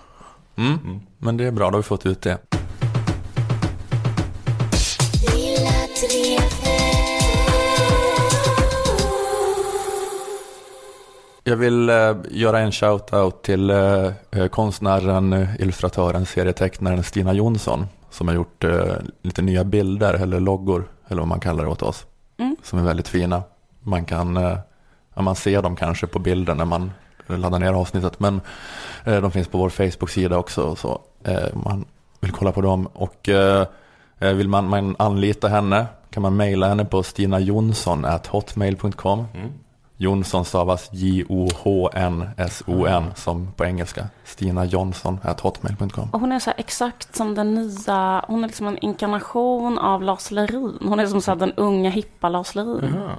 Mm. Men det är bra, då har vi fått ut det. Jag vill eh, göra en shout-out till eh, eh, konstnären, eh, illustratören, serietecknaren Stina Jonsson som har gjort eh, lite nya bilder eller loggor eller vad man kallar det åt oss. Mm. Som är väldigt fina. Man kan, eh, ja, man ser dem kanske på bilden när man laddar ner avsnittet men eh, de finns på vår Facebook-sida också så eh, man vill kolla på dem och eh, vill man, man anlita henne kan man mejla henne på stinajonsson.hotmail.com Mm. Jonsson stavas J-O-H-N-S-O-N som på engelska. Stina Jonsson hotmail.com. Och hon är så här exakt som den nya, hon är liksom en inkarnation av Lars Lerin. Hon är som så här den unga hippa Lars Lerin. Jaha.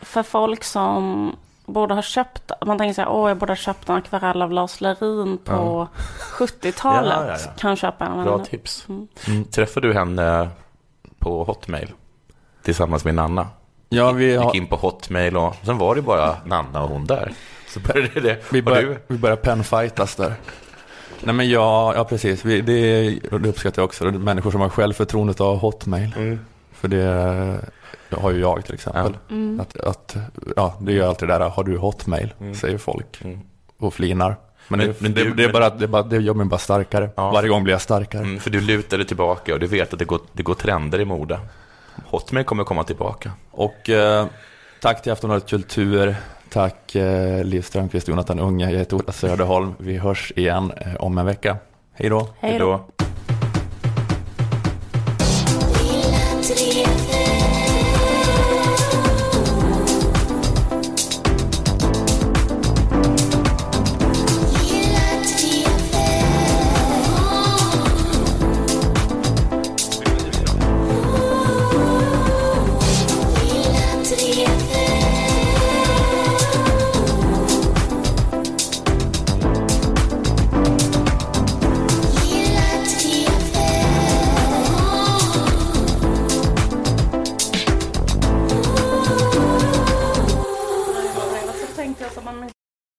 För folk som borde ha köpt, man tänker så här, åh jag borde ha köpt en akvarell av Lars Lerin på 70-talet. Ja, ja, ja. Kan köpa en. Bra tips. Mm. Träffade du henne på Hotmail tillsammans med Nanna? Ja, vi Gick har, in på Hotmail och sen var det bara Nanna och hon där. Så började det. vi du? vi börjar penfightas där. Nej men ja, ja precis. Vi, det, det uppskattar jag också. Det Människor som har självförtroendet av Hotmail. Mm. För det, det har ju jag till exempel. Mm. Att, att, ja, det är ju alltid det där, har du Hotmail? Mm. Säger folk. Mm. Och flinar. Men, Men- det, men det, du- det, är bara, det, är bara, det gör mig bara starkare. Ja. Varje gång blir jag starkare. Mm, för du lutar dig tillbaka och du vet att det går, det går trender i mode. Hotmail kommer komma tillbaka. Och eh, tack till Aftonbladet Kultur. Tack eh, Liv Strömquist och Jonathan Unge. Jag heter Ola Söderholm. Vi hörs igen eh, om en vecka. Hej då. Hej då.